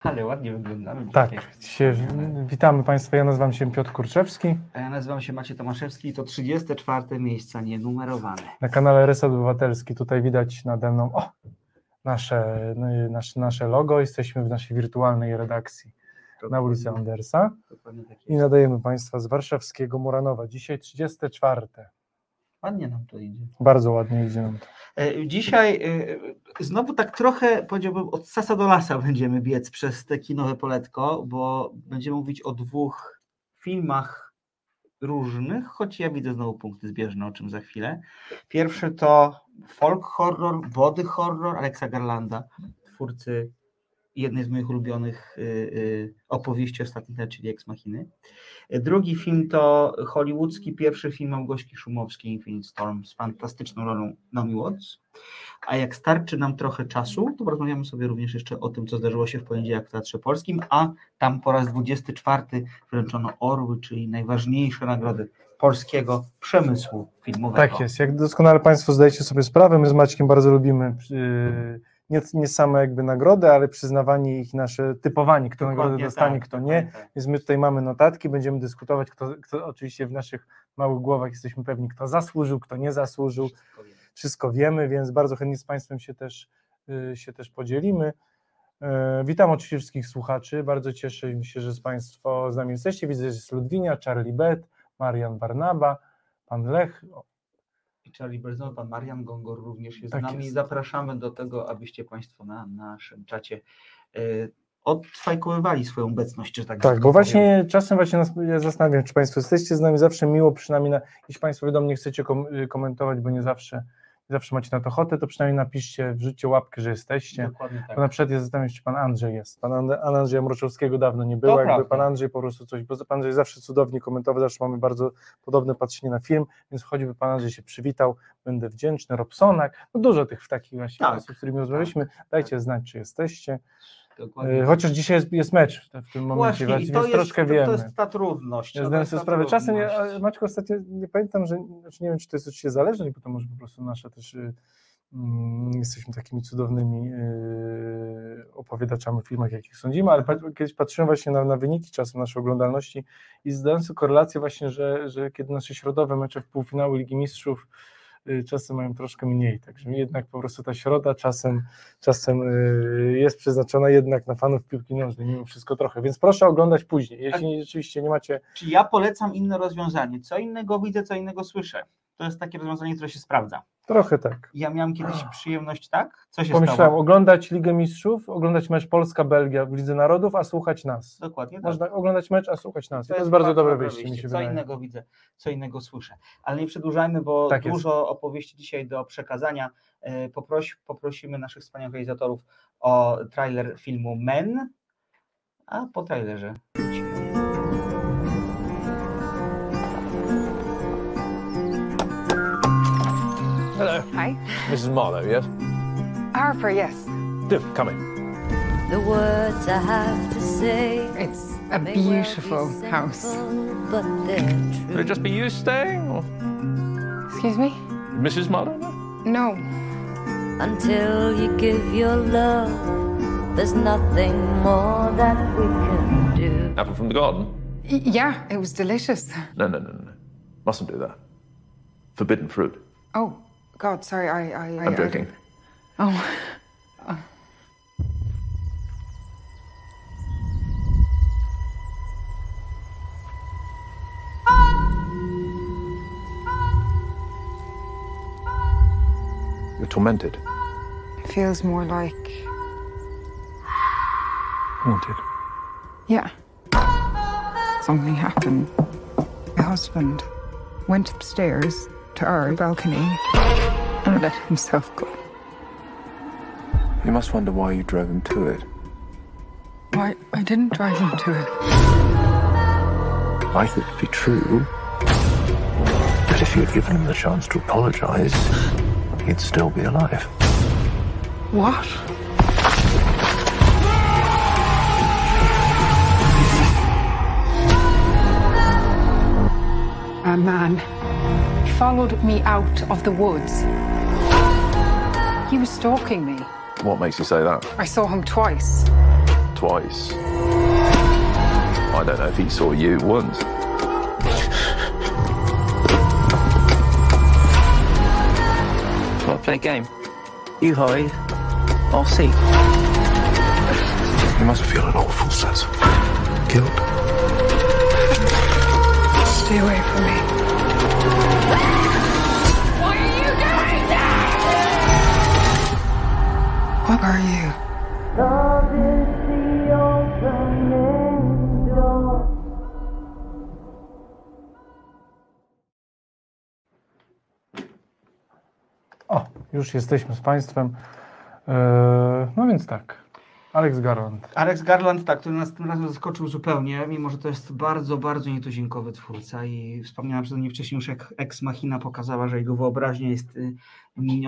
Ale ładnie wyglądamy. Tak, dzisiaj. witamy Państwa. Ja nazywam się Piotr Kurczewski. A ja nazywam się Maciej Tomaszewski i to 34 miejsca nienumerowane. Na kanale Reset Obywatelski tutaj widać nade mną o, nasze, no nasze, nasze logo. Jesteśmy w naszej wirtualnej redakcji na ulicy Andersa tak i nadajemy Państwa z warszawskiego Muranowa. Dzisiaj 34. Ładnie nam to idzie. Bardzo ładnie idzie nam to. E, Dzisiaj e, znowu tak trochę, powiedziałbym, od sasa do lasa będziemy biec przez te kinowe poletko, bo będziemy mówić o dwóch filmach różnych, choć ja widzę znowu punkty zbieżne, o czym za chwilę. Pierwszy to folk horror, body horror Alexa Garlanda, twórcy jednej z moich ulubionych y, y, opowieści ostatnich lat, czyli Ex Machiny. Drugi film to hollywoodzki pierwszy film Małgosi Szumowskiej Infinite Storm z fantastyczną rolą Naomi Watts. A jak starczy nam trochę czasu, to porozmawiamy sobie również jeszcze o tym, co zdarzyło się w poniedziałek w Teatrze Polskim, a tam po raz 24 wręczono Orły, czyli najważniejsze nagrody polskiego przemysłu filmowego. Tak jest. Jak doskonale Państwo zdajecie sobie sprawę, my z Maćkiem bardzo lubimy yy, nie, nie same jakby nagrody, ale przyznawanie ich, nasze typowanie, kto nagrodę dostanie, tak, kto nie. tak. Więc my tutaj mamy notatki, będziemy dyskutować, kto, kto oczywiście w naszych małych głowach jesteśmy pewni, kto zasłużył, kto nie zasłużył. Wszystko wiem. Wszystko wiemy, więc bardzo chętnie z Państwem się też, y, się też podzielimy. E, Witam oczywiście wszystkich słuchaczy. Bardzo cieszę się, że z Państwo z nami jesteście. Widzę, że jest Ludwinia, Charlie Bet, Marian Barnaba, Pan Lech. I Charlie Berzon, pan Marian Gongor również jest Tak z nami. jest. Zapraszamy do tego, abyście Państwo na naszym czacie e, odfajkowywali swoją obecność, że tak Tak, bo powiem. właśnie czasem właśnie nas, ja zastanawiam, czy Państwo jesteście z nami zawsze miło, przynajmniej na, jeśli Państwo wiadomo nie chcecie kom, komentować, bo nie zawsze, zawsze macie na to ochotę, to przynajmniej napiszcie, wrzućcie łapkę, że jesteście. Dokładnie tak. Bo na przykład ja zastanawiam się, czy pan Andrzej jest. Pan And- Andrzeja Mroczowskiego dawno nie było, To jakby prawda. pan Andrzej po prostu coś, bo pan Andrzej zawsze cudownie komentował, zawsze mamy bardzo podobne patrzenie na film, więc choćby pan Andrzej się przywitał, będę wdzięczny. Robsonak, no dużo tych takich właśnie Tak. osób, z którymi rozmawialiśmy, dajcie znać, czy jesteście. Dokładnie. E, Chociaż dzisiaj jest, jest mecz w tym momencie, Właśnie, więc i to jest, troszkę to, wiemy. to jest ta trudność. Ja zdałem sobie sprawę. Czasem, ja, Maćko, ostatnio nie pamiętam, że znaczy nie wiem, czy to jest oczywiście zależność, bo to może po prostu nasze też y, mm, jesteśmy takimi cudownymi y, opowiadaczami w filmach, jakich sądzimy, ale kiedyś patrzyłem właśnie na, na wyniki czasem naszej oglądalności i zdałem sobie korelację właśnie, że, że kiedy nasze środowe mecze w półfinały Ligi Mistrzów y, czasem mają troszkę mniej, także jednak po prostu ta środa czasem, czasem y, jest przeznaczona jednak na fanów piłki nożnej, mimo wszystko trochę, więc proszę oglądać później, jeśli rzeczywiście nie macie Czyli ja polecam inne rozwiązanie. Co innego widzę, co innego słyszę. To jest takie rozwiązanie, które się sprawdza. Trochę tak. Ja miałem kiedyś przyjemność, tak? Co się Pomyślałem, stało? oglądać Ligę Mistrzów, oglądać mecz Polska-Belgia w Lidze Narodów, a słuchać nas. Dokładnie tak. Można oglądać mecz, a słuchać nas. I to jest bardzo dobre wyjście, mi się Co wydaje. innego widzę, co innego słyszę. Ale nie przedłużajmy, bo Tak jest. dużo opowieści dzisiaj do przekazania. E, Poproś, poprosimy naszych wspaniałych realizatorów o trailer filmu Men, a po trailerze wrócimy. Mrs. Marlowe, yes? Harper, yes. Do, come in. The words I have to say It's a may well be beautiful house. simple, but they're Will it just be you staying, or Excuse me? Mrs. Marlowe? no? No. Until you give your love, there's nothing more that we can do. Apple from the garden? Y- yeah, it was delicious. No, no, no, no. Mustn't do that. Forbidden fruit. Oh, God, sorry, I. I I- I'm I joking. didn't- Oh. You're tormented. It feels more like. Haunted. Yeah. Something happened. My husband went upstairs to our balcony let himself go. You must wonder why you drove him to it. Why? I didn't drive him to it. I thought it'd be true. That if you had given him the chance to apologize, he'd still be alive. What? A man followed me out of the woods. He was stalking me. What makes you say that? I saw him twice. twice. I don't know if he saw you once. Well, play a game. You hide, I'll seek. You must feel an awful sense of guilt. Stay away from me. What are you? O, już jesteśmy z Państwem. E, No więc tak. Alex Garland. Alex Garland, tak, który nas tym razem zaskoczył zupełnie, mimo że to jest bardzo, bardzo nietuzinkowy twórca i wspomniałem przeze mnie wcześniej już, jak Ex Machina pokazała, że jego wyobraźnia jest y,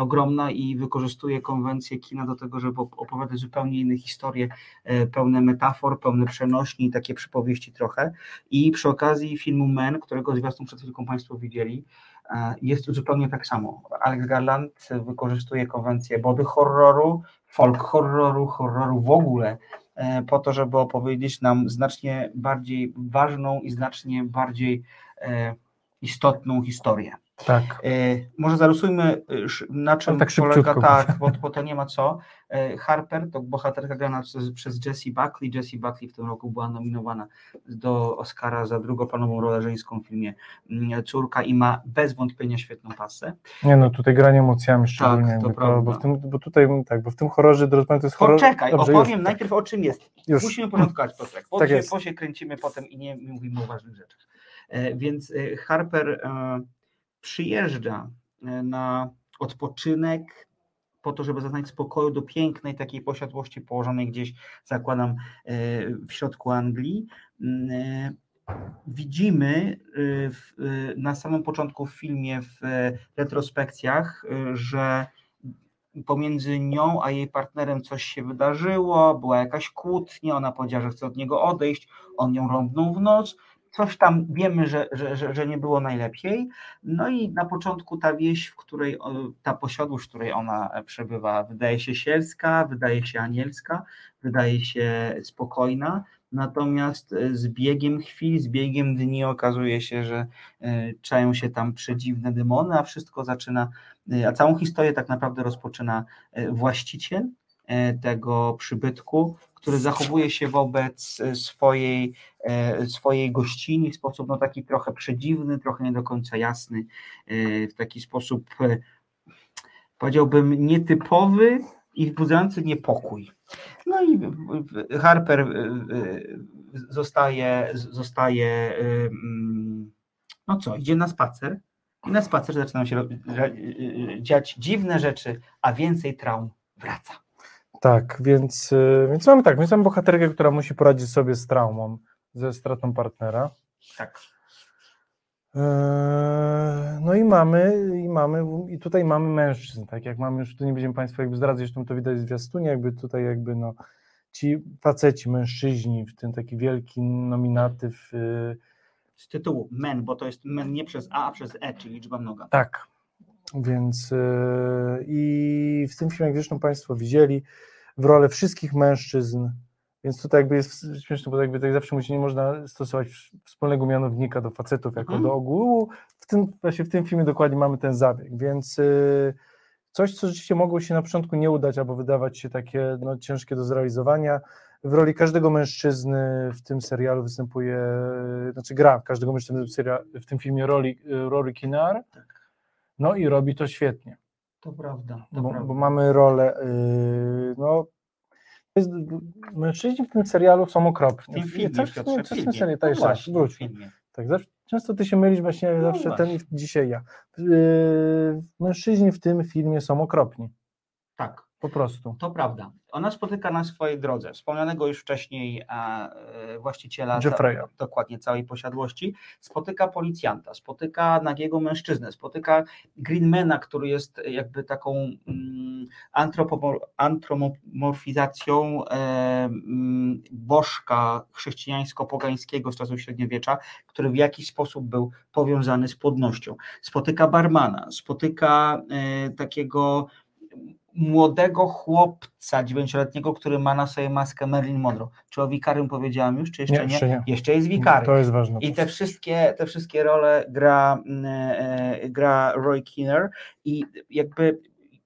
ogromna i wykorzystuje konwencję kina do tego, żeby op- opowiadać zupełnie inne historie, e, pełne metafor, pełne przenośni, takie przypowieści trochę. I przy okazji filmu Men, którego zwiastun przed chwilką Państwo widzieli, jest zupełnie tak samo. Alex Garland wykorzystuje konwencję body horroru, folk horroru, horroru w ogóle, e, po to, żeby opowiedzieć nam znacznie bardziej ważną i znacznie bardziej e, istotną historię. Tak. E, Może zarysujmy, e, na czym tak polega, tak, bo, bo to nie ma co. E, Harper to bohaterka grana przez, przez Jessie Buckley. Jessie Buckley w tym roku była nominowana do Oscara za drugoplanową rolę żeńską w filmie mm, Córka i ma bez wątpienia świetną pasę. Nie no, tutaj granie emocjami szczególnie. to jakby prawda. bo, w tym, bo tutaj, tak, bo w tym horrorze, drodzy Państwo, to jest horror... Poczekaj, Dobrze, opowiem już, najpierw o czym jest. Już. Musimy porządkować Piotrek, bo, Tak się, bo się kręcimy potem i nie mówimy o ważnych rzeczach. Więc Harper przyjeżdża e, na odpoczynek po to, żeby zaznać spokoju do pięknej takiej posiadłości położonej gdzieś, zakładam, e, w środku Anglii. Mm, e, Widzimy w, na samym początku w filmie, w retrospekcjach, że pomiędzy nią a jej partnerem coś się wydarzyło, była jakaś kłótnia, ona powiedziała, że chce od niego odejść, on ją rąbnął w noc, coś tam wiemy, że, że, że, że nie było najlepiej. No i na początku ta wieś, w której ta posiadłość, w której ona przebywa, wydaje się sielska, wydaje się anielska, wydaje się spokojna. Natomiast e, z biegiem chwil, z biegiem dni okazuje się, że e, czają się tam przedziwne demony, a wszystko zaczyna, e, a całą historię tak naprawdę rozpoczyna właściciel tego przybytku, który zachowuje się wobec e, swojej, e, swojej gościni w sposób no, taki trochę przedziwny, trochę nie do końca jasny, e, w taki sposób powiedziałbym nietypowy i wzbudzający niepokój. No i Harper zostaje, zostaje mm, no co, idzie na spacer i na spacer zaczynają się dziać dziwne rzeczy, a więcej traum wraca. Tak, więc, y, więc mamy tak, więc mamy bohaterkę, która musi poradzić sobie z traumą, ze stratą partnera. Tak. Eee, No i mamy, i mamy, i tutaj mamy mężczyzn, tak jak mamy już, tu nie będziemy Państwa jakby zdradzać, zresztą to widać w zwiastunie, jakby tutaj jakby no, ci faceci, mężczyźni, w tym taki wielki nominatyw, y, Z tytułu men, bo to jest men nie przez A, a przez E, czyli liczba mnoga. tak, więc y, i w tym filmie, jak zresztą Państwo widzieli, w rolę wszystkich mężczyzn, więc tutaj jakby jest śmieszne, bo jakby tak zawsze musi, nie można stosować wspólnego mianownika do facetów jako Mhm. do ogółu. W tym, właśnie w tym filmie dokładnie mamy ten zabieg, więc y, coś, co rzeczywiście mogło się na początku nie udać albo wydawać się takie no, ciężkie do zrealizowania. W roli każdego mężczyzny w tym serialu występuje, znaczy gra każdego mężczyzny w, seria, w tym filmie roli y, Rory Kinnear, no i robi to świetnie To prawda. To bo, prawda. bo mamy rolę, yy, no jest, mężczyźni w tym serialu są okropni. w tym filmie, Coś- Piotrze, coś w w tym filmie. No tak, raz, właśnie, wróć. w filmie. Tak, zawsze, często ty się mylisz właśnie No zawsze ten i właśnie. dzisiaj ja. Yy, mężczyźni w tym filmie są okropni, Tak. Po prostu. To prawda. Ona spotyka na swojej drodze wspomnianego już wcześniej e, e, właściciela Jeffreya. dokładnie całej posiadłości, spotyka policjanta, spotyka nagiego mężczyznę, spotyka Greenmana, który jest jakby taką mm, antropomor- antropomorfizacją e, mm, bożka chrześcijańsko-pogańskiego z czasów średniowiecza, który w jakiś sposób był powiązany z płodnością. Spotyka barmana, spotyka takiego młodego chłopca dziewięcioletniego, który ma na sobie maskę Marilyn Monroe. Czy o Wikarym powiedziałam już, czy jeszcze Nie, nie? jeszcze nie. Jeszcze jest Wikary. To jest ważne. I te wszystkie, te wszystkie role gra, mm, e, gra Roy Kinner i jakby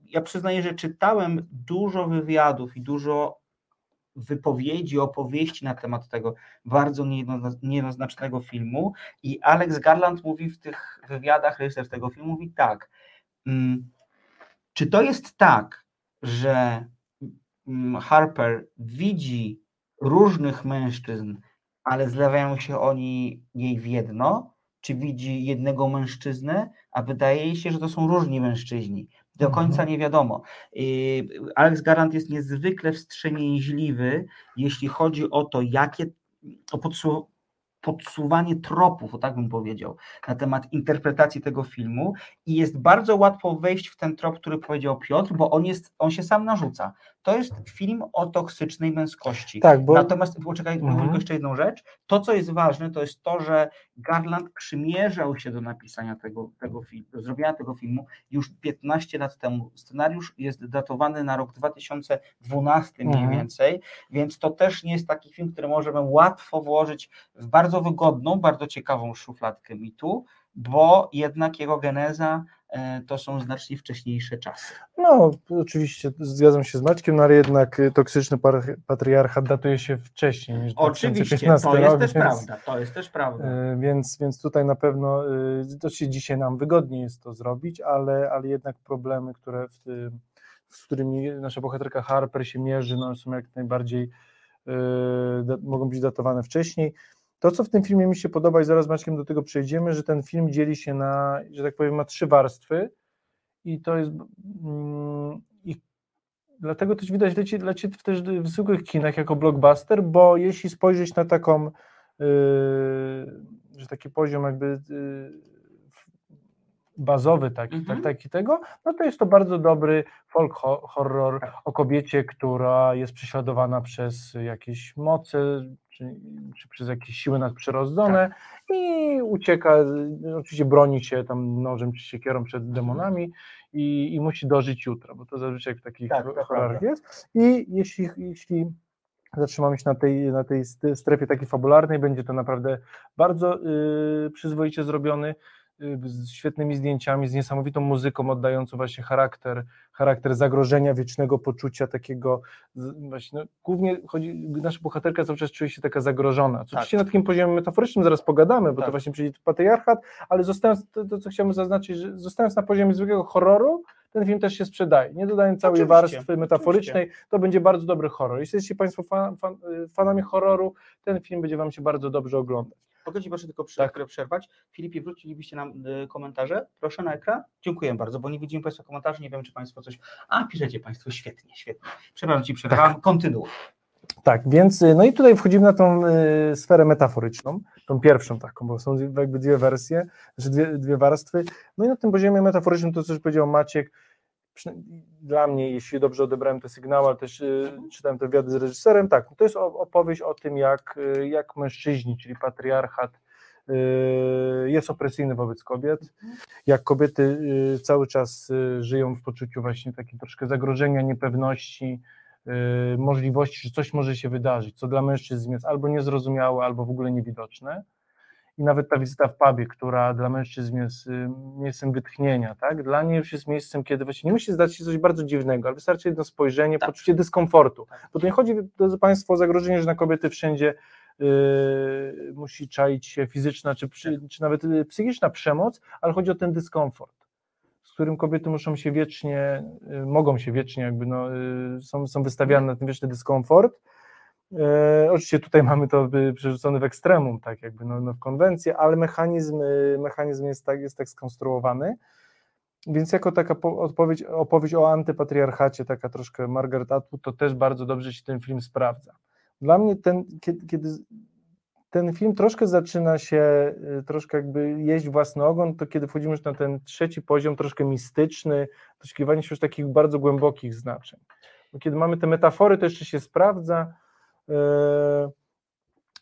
ja przyznaję, że czytałem dużo wywiadów i dużo wypowiedzi, opowieści na temat tego bardzo niejedno- niejednoznacznego filmu i Alex Garland mówi w tych wywiadach, reżyser tego filmu mówi tak, mm, czy to jest tak, że mm, Harper widzi różnych mężczyzn, ale zlewają się oni jej w jedno, czy widzi jednego mężczyznę, a wydaje jej się, że to są różni mężczyźni. Do Mhm. końca nie wiadomo. Alex Garland jest niezwykle wstrzemięźliwy, jeśli chodzi o to, jakie o podsuwanie tropów, o tak bym powiedział, na temat interpretacji tego filmu i jest bardzo łatwo wejść w ten trop, który powiedział Piotr, bo on, jest, on się sam narzuca. To jest film o toksycznej męskości. Tak, bo Natomiast poczekaj, Mhm. mhm. jeszcze jedną rzecz. To, co jest ważne, to jest to, że Garland przymierzał się do napisania tego, tego filmu, do zrobienia tego filmu już 15 lat temu. Scenariusz jest datowany na rok 2012 mniej Mhm. więcej, więc to też nie jest taki film, który możemy łatwo włożyć w bardzo wygodną, bardzo ciekawą szufladkę mitu, bo jednak jego geneza to są znacznie wcześniejsze czasy. No, oczywiście zgadzam się z Maćkiem, no ale jednak y, toksyczny patriarchat datuje się wcześniej niż Oczywiście, 2015 to jest rok, też więc, prawda, to jest też prawda. y, Więc, więc tutaj na pewno y, to się dzisiaj nam wygodniej jest to zrobić, ale, ale jednak problemy, które w tym, z którymi nasza bohaterka Harper się mierzy, no, są jak najbardziej y, mogą być datowane wcześniej. To, co w tym filmie mi się podoba, i zaraz Maćkiem do tego przejdziemy, że ten film dzieli się na, że tak powiem, ma trzy warstwy i to jest mm, i dlatego też widać leci, leci też w zwykłych kinach jako blockbuster, bo jeśli spojrzeć na taką, yy, że taki poziom jakby yy, bazowy taki, Mhm. tak, taki tego, no to jest to bardzo dobry folk ho- horror o kobiecie, która jest prześladowana przez jakieś moce, czy, czy przez jakieś siły nadprzyrodzone i ucieka, y, oczywiście broni się tam nożem czy siekierą przed demonami i, i musi dożyć jutra, bo to zazwyczaj w takich Tak, horrorach jest. I jeśli, jeśli zatrzymamy się na tej, na tej st- strefie takiej fabularnej, będzie to naprawdę bardzo y, przyzwoicie zrobiony, z świetnymi zdjęciami, z niesamowitą muzyką oddającą właśnie charakter, charakter zagrożenia, wiecznego poczucia takiego, właśnie, no, głównie chodzi, nasza bohaterka cały czas czuje się taka zagrożona. Co Oczywiście na takim poziomie metaforycznym zaraz pogadamy, bo Tak. to właśnie przyjdzie patriarchat, ale zostając, to, to co chciałbym zaznaczyć, że zostając na poziomie zwykłego horroru, ten film też się sprzedaje. Nie dodając całej Oczywiście, warstwy metaforycznej, to będzie bardzo dobry horror. Jeśli jesteście Państwo fan, fan, y, fanami horroru, ten film będzie Wam się bardzo dobrze oglądać. Mogę Ci proszę tylko Tak. tak. przerwać. Filipie, wrócilibyście nam y, komentarze? Proszę na ekran. Dziękuję bardzo, bo nie widzimy Państwa komentarzy, nie wiem, czy Państwo coś... A, piszecie Państwo, świetnie, świetnie. Przepraszam Ci, przerwałem, kontynuuj. Tak, więc y, no i tutaj wchodzimy na tą y, sferę metaforyczną, tą pierwszą taką, bo są jakby dwie wersje, znaczy dwie, dwie warstwy. No i na tym poziomie metaforycznym to, co już powiedział Maciek, dla mnie, jeśli dobrze odebrałem te sygnały, ale też y, czytałem te wywiady z reżyserem, tak, to jest opowieść o tym, jak, y, jak mężczyźni, czyli patriarchat, y, jest opresyjny wobec kobiet, jak kobiety cały czas żyją w poczuciu właśnie takim troszkę zagrożenia, niepewności, możliwości, że coś może się wydarzyć, co dla mężczyzn jest albo niezrozumiałe, albo w ogóle niewidoczne. I nawet ta wizyta w pubie, która dla mężczyzn jest miejscem wytchnienia, tak? Dla niej już jest miejscem, kiedy właśnie nie musi zdać się coś bardzo dziwnego, ale wystarczy jedno spojrzenie, Tak. poczucie dyskomfortu. Bo to nie chodzi, drodzy Państwo, o zagrożenie, że na kobiety wszędzie y, musi czaić się fizyczna czy, przy, czy nawet y, psychiczna przemoc, ale chodzi o ten dyskomfort, z którym kobiety muszą się wiecznie, y, mogą się wiecznie jakby, no, y, są, są wystawiane na ten wieczny dyskomfort. E, oczywiście tutaj mamy to przerzucone w ekstremum, tak jakby no, no w konwencję, ale mechanizm, y, mechanizm jest, tak, jest tak skonstruowany. Więc jako taka po, odpowiedź, opowieść o antypatriarchacie, taka troszkę Margaret Atwood, to też bardzo dobrze się ten film sprawdza. Dla mnie ten, kiedy, kiedy ten film troszkę zaczyna się, y, troszkę jakby jeść własny ogon, to kiedy wchodzimy już na ten trzeci poziom, troszkę mistyczny, doszukiwanie się już takich bardzo głębokich znaczeń. Bo kiedy mamy te metafory, to jeszcze się sprawdza. E,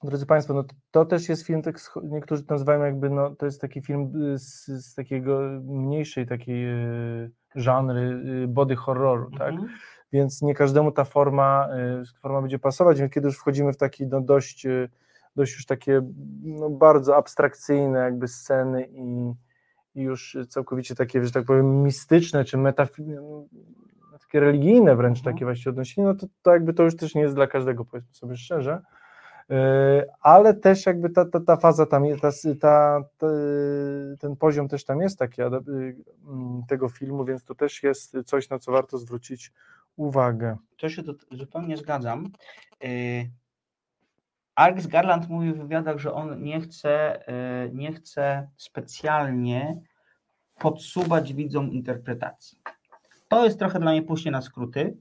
Drodzy Państwo, no to, też jest film, tak, niektórzy to nazywają jakby, no to jest taki film y, z, z takiego mniejszej takiej y, żanry y, body horroru, tak? Mhm. Więc nie każdemu ta forma, forma będzie pasować, więc kiedy już wchodzimy w takie no, dość, dość już takie no, bardzo abstrakcyjne jakby sceny i, i już całkowicie takie, że tak powiem, mistyczne czy metafi- takie religijne wręcz Mhm. takie właściwie odniesienie, no to, to jakby to już też nie jest dla każdego, powiedzmy sobie szczerze. Yy, Ale też jakby ta, ta, ta faza tam, jest, ta, ta, ten poziom też tam jest taki yy, mm, tego filmu, więc to też jest coś, na co warto zwrócić uwagę. To się to, zupełnie zgadzam. Y, Alex Garland mówił w wywiadach, że on nie chce, nie chce specjalnie podsuwać widzom interpretacji. To jest trochę dla mnie pójście na skróty,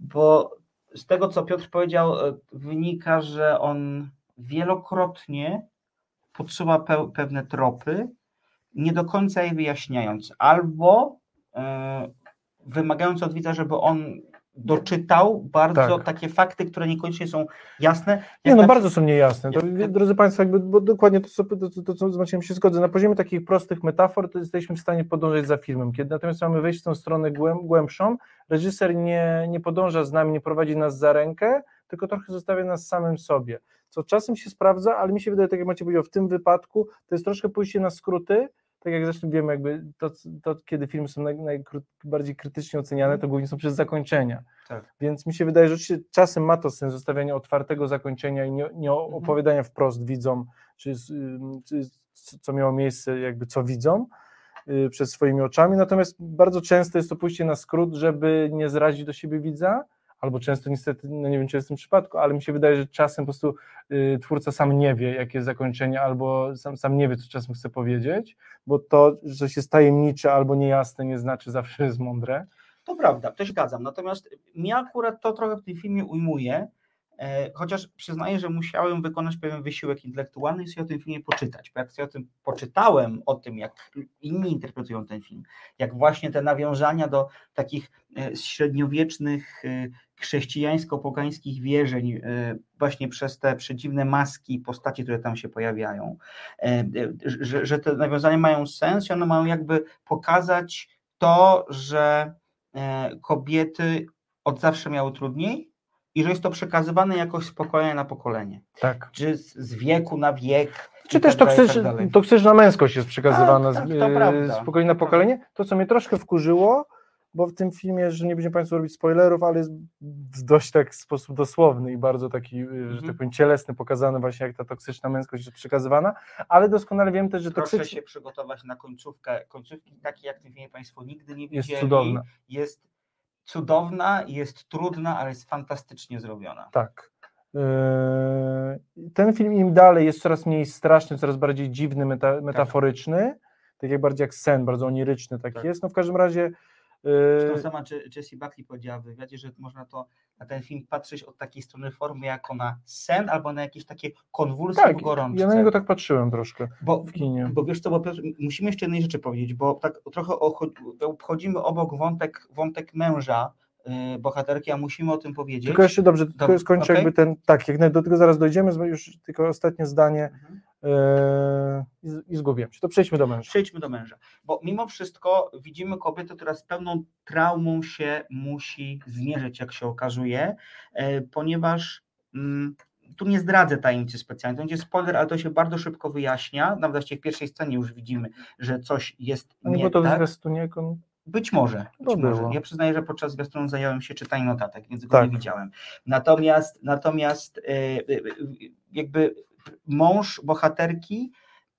bo z tego, co Piotr powiedział, y, wynika, że on wielokrotnie podsuwa pe- pewne tropy, nie do końca je wyjaśniając, albo y, wymagając od widza, żeby on doczytał bardzo Tak. takie fakty, które niekoniecznie są jasne. Nie, no na- bardzo są niejasne. To, drodzy Państwo, jakby, bo dokładnie to, co, to, to, co z Maciejem się zgodzę. Na poziomie takich prostych metafor to jesteśmy w stanie podążać za filmem. Kiedy natomiast mamy wejść w tą stronę głęb, głębszą, reżyser nie, nie podąża z nami, nie prowadzi nas za rękę, tylko trochę zostawia nas samym sobie. Co czasem się sprawdza, ale mi się wydaje, tak jak Maciej powiedział, w tym wypadku to jest troszkę pójście na skróty, tak jak zresztą wiemy, jakby to, to kiedy filmy są naj, najbardziej krytycznie oceniane, to głównie są przez zakończenia. Tak. Więc mi się wydaje, że czasem ma to sens zostawiania otwartego zakończenia i nie, nie opowiadania wprost widzom, czy, czy co miało miejsce, jakby co widzą y, przed swoimi oczami. Natomiast bardzo często jest to pójście na skrót, żeby nie zrazić do siebie widza, albo często niestety, no nie wiem czy jest w tym przypadku, ale mi się wydaje, że czasem po prostu y, twórca sam nie wie, jakie jest zakończenie, albo sam, sam nie wie, co czasem chce powiedzieć, bo to, że coś jest tajemnicze albo niejasne, nie znaczy zawsze, jest mądre. To prawda, się zgadzam. Natomiast mnie akurat to trochę w tym filmie ujmuje, chociaż przyznaję, że musiałem wykonać pewien wysiłek intelektualny i sobie o tym filmie poczytać. Bo jak sobie o tym poczytałem, o tym, jak inni interpretują ten film, jak właśnie te nawiązania do takich e, średniowiecznych, e, chrześcijańsko-pogańskich wierzeń, e, właśnie przez te przedziwne maski, postaci, które tam się pojawiają, e, e, że, że te nawiązania mają sens i one mają jakby pokazać to, że e, kobiety od zawsze miały trudniej i że jest to przekazywane jakoś z pokolenia na pokolenie, Tak. czy z, z wieku na wiek. Czy też tak dalej, i toksycz, tak toksyczna męskość jest przekazywana Tak, tak, z, z pokolenia na pokolenie. To, co mnie troszkę wkurzyło, bo w tym filmie, że nie będziemy Państwu robić spoilerów, ale jest w dość tak sposób dosłowny i bardzo taki, y, że Mhm. tak powiem, cielesny, pokazany właśnie, jak ta toksyczna męskość jest przekazywana, ale doskonale wiem też, że Proszę toksyczna się przygotować na końcówkę. Końcówki takiej, jak tym filmie Państwo nigdy nie jest widzieli. cudowna. Jest cudowna, jest trudna, ale jest fantastycznie zrobiona. Tak. Yy, Ten film im dalej jest coraz mniej straszny, coraz bardziej dziwny, meta, metaforyczny, tak jak bardziej jak sen, bardzo oniryczny taki Tak. jest. No w każdym razie Zresztą yy, sama Je- Jessie Buckley powiedziała w wywiadzie, że można to na ten film patrzeć od takiej strony formy jako na sen albo na jakieś takie konwulsje tak, gorączce. ja na niego tak patrzyłem troszkę Bo, w kinie. bo wiesz co, bo musimy jeszcze jednej rzeczy powiedzieć, bo tak trochę obchodzimy obok wątek, wątek męża yy, bohaterki, a musimy o tym powiedzieć. Tylko jeszcze dobrze, tylko Dobrze, skończę okej. jakby ten, tak, jak do tego zaraz dojdziemy, już tylko ostatnie zdanie Mhm. Yy, i zgubiłem się. To przejdźmy do męża. Przejdźmy do męża, bo mimo wszystko widzimy kobietę, która z pełną traumą się musi zmierzyć, jak się okazuje, e, ponieważ mm, tu nie zdradzę tajemnicy specjalnej, to będzie spoiler, ale to się bardzo szybko wyjaśnia, nawet właściwie w pierwszej scenie już widzimy, że coś jest nie nie było to tak. zwiastunie? kon- Być może. Być może. Ja przyznaję, że podczas zwiastunu zająłem się czytaniem notatek, więc go Tak. nie widziałem. Natomiast, natomiast e, e, jakby mąż bohaterki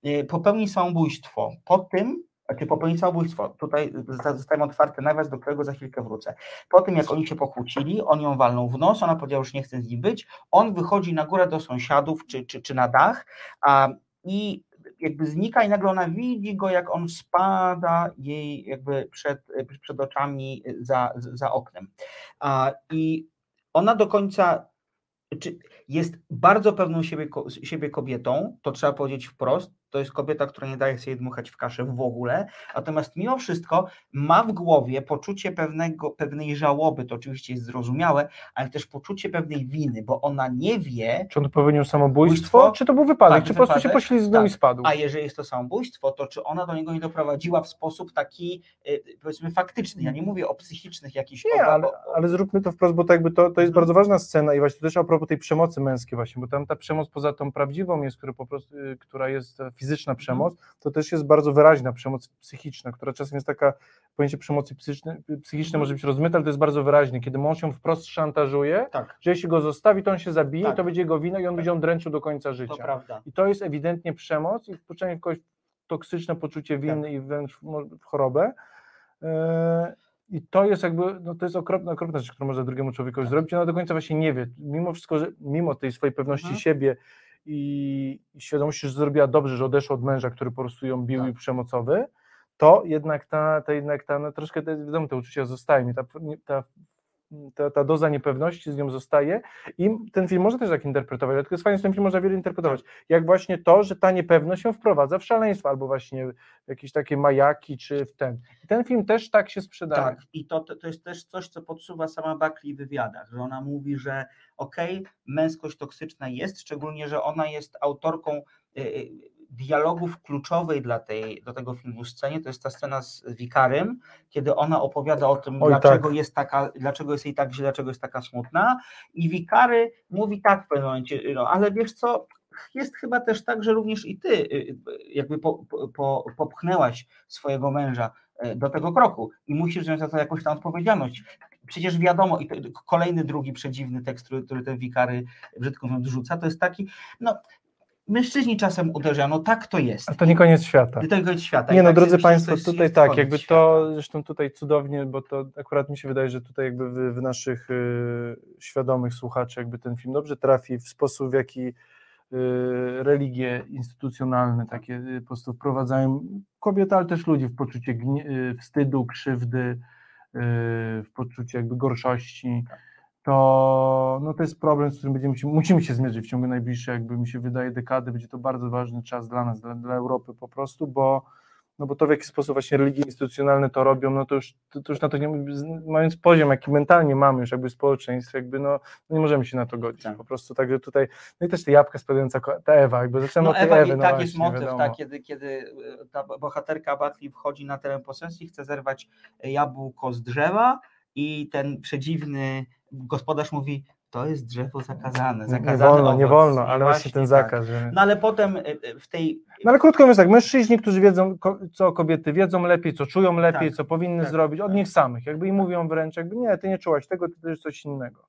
e, popełni samobójstwo po tym, znaczy popełni samobójstwo, tutaj zosta- zostałem otwarty nawias, do którego za chwilkę wrócę. Po tym, jak oni się pokłócili, on ją walnął w nos, ona powiedziała, że nie chce z nim być, on wychodzi na górę do sąsiadów czy, czy, czy na dach a, i jakby znika i nagle ona widzi go, jak on spada jej jakby przed, przed oczami za, za oknem. A, I ona do końca jest bardzo pewną siebie, siebie kobietą, to trzeba powiedzieć wprost, To jest kobieta, która nie daje sobie dmuchać w kaszę w ogóle, natomiast mimo wszystko ma w głowie poczucie pewnego, pewnej żałoby, to oczywiście jest zrozumiałe, ale też poczucie pewnej winy, bo ona nie wie, Czy on popełnił samobójstwo, Bójstwo? czy to był wypadek, Tak, czy po prostu się wypadek. poślizgnął i Tak. spadł. a jeżeli jest to samobójstwo, to czy ona do niego nie doprowadziła w sposób taki, y, powiedzmy, faktyczny. Ja nie mówię o psychicznych jakichś Nie, ale, ale zróbmy to wprost, bo to, jakby to, to jest Mhm. bardzo ważna scena i właśnie też a propos tej przemocy męskiej właśnie, bo tam ta przemoc poza tą prawdziwą jest, która po prostu, y, która jest e, fizyczna Mhm. przemoc, to też jest bardzo wyraźna przemoc psychiczna, która czasem jest taka, pojęcie przemocy psychicznej, psychicznej może być rozmyte, ale to jest bardzo wyraźnie, kiedy mąż ją wprost szantażuje, Tak, że jeśli go zostawi, to on się zabije, Tak. to będzie jego wina i on będzie ją dręczył do końca to życia. prawda. I to jest ewidentnie przemoc i wpuszczenie kogoś toksyczne poczucie winy Tak. i wręcz w, chorobę. Yy, I to jest jakby, no to jest okropna, okropna rzecz, którą może drugiemu człowiekowi zrobić. Ona do końca właśnie nie wie, mimo wszystko, że mimo tej swojej pewności Mhm. siebie i, świadomości, że zrobiła dobrze, że odeszła od męża, który po prostu ją bił Tak. i przemocowy, to jednak ta, ta jednak ta, no troszkę te, wiadomo, te uczucia zostają i ta, ta, ta, ta doza niepewności z nią zostaje i ten film można też tak interpretować, tylko jest fajnie, że ten film można wiele interpretować, jak właśnie to, że ta niepewność się wprowadza w szaleństwo, albo właśnie w jakieś takie majaki, czy w ten. I ten film też tak się sprzedaje. Tak, i to, to, jest też coś, co podsuwa sama Buckley w wywiadach, że ona mówi, że okej, męskość toksyczna jest, szczególnie, że ona jest autorką y, y, dialogów kluczowej dla tej, do tego filmu scenie, to jest ta scena z Wikarym, kiedy ona opowiada o tym, Oj, dlaczego tak. jest taka, dlaczego jest jej tak źle, dlaczego jest taka smutna i Wikary mówi tak w pewnym momencie, no ale wiesz co, jest chyba też tak, że również i ty y, y, jakby po, po, po, popchnęłaś swojego męża e, do tego kroku i musisz wziąć za to jakąś tam odpowiedzialność. Przecież wiadomo, i to, kolejny drugi przedziwny tekst, który, który ten wikary brzydko mówiąc rzuca, to jest taki, no mężczyźni czasem uderzają, no tak to jest. A to nie koniec świata. I to nie koniec świata. Nie I no, tak drodzy Państwo, jest- tutaj jest tak, jakby świata. to, zresztą tutaj cudownie, bo to akurat mi się wydaje, że tutaj jakby w, w naszych y, świadomych słuchaczy jakby ten film dobrze trafi w sposób, w jaki y, religie instytucjonalne takie y, po prostu wprowadzają kobiety, ale też ludzi w poczucie y, wstydu, krzywdy, w poczucie jakby gorszości, to, no to jest problem, z którym będziemy się, musimy się zmierzyć w ciągu najbliższej, jakby mi się wydaje, dekady. Będzie to bardzo ważny czas dla nas, dla, dla Europy po prostu, bo, no bo to w jaki sposób właśnie religie instytucjonalne to robią, no to już, to, to już na to nie, mając poziom, jaki mentalnie mamy już jakby społeczeństwo, jakby no, no nie możemy się na to godzić, Tak. po prostu, także tutaj, no i też te jabłka spadająca, ta Ewa, jakby zaczynamy No od tej Ewa, Ewy, i no tak właśnie, jest motyw, wiadomo. tak, kiedy, kiedy y, ta bohaterka Buckley wchodzi na teren posesji, chce zerwać jabłko z drzewa i ten przedziwny gospodarz mówi, to jest drzewo zakazane, Nie, zakazane nie wolno, nie owoc. wolno, I ale właśnie ten tak. zakaz, że... No ale potem y, y, w tej No ale krótko mówiąc tak, mężczyźni, którzy wiedzą, co kobiety wiedzą lepiej, co czują lepiej, Tak, co powinny tak, zrobić, od tak. nich samych, jakby i mówią wręcz, jakby nie, ty nie czułaś tego, to jest coś innego.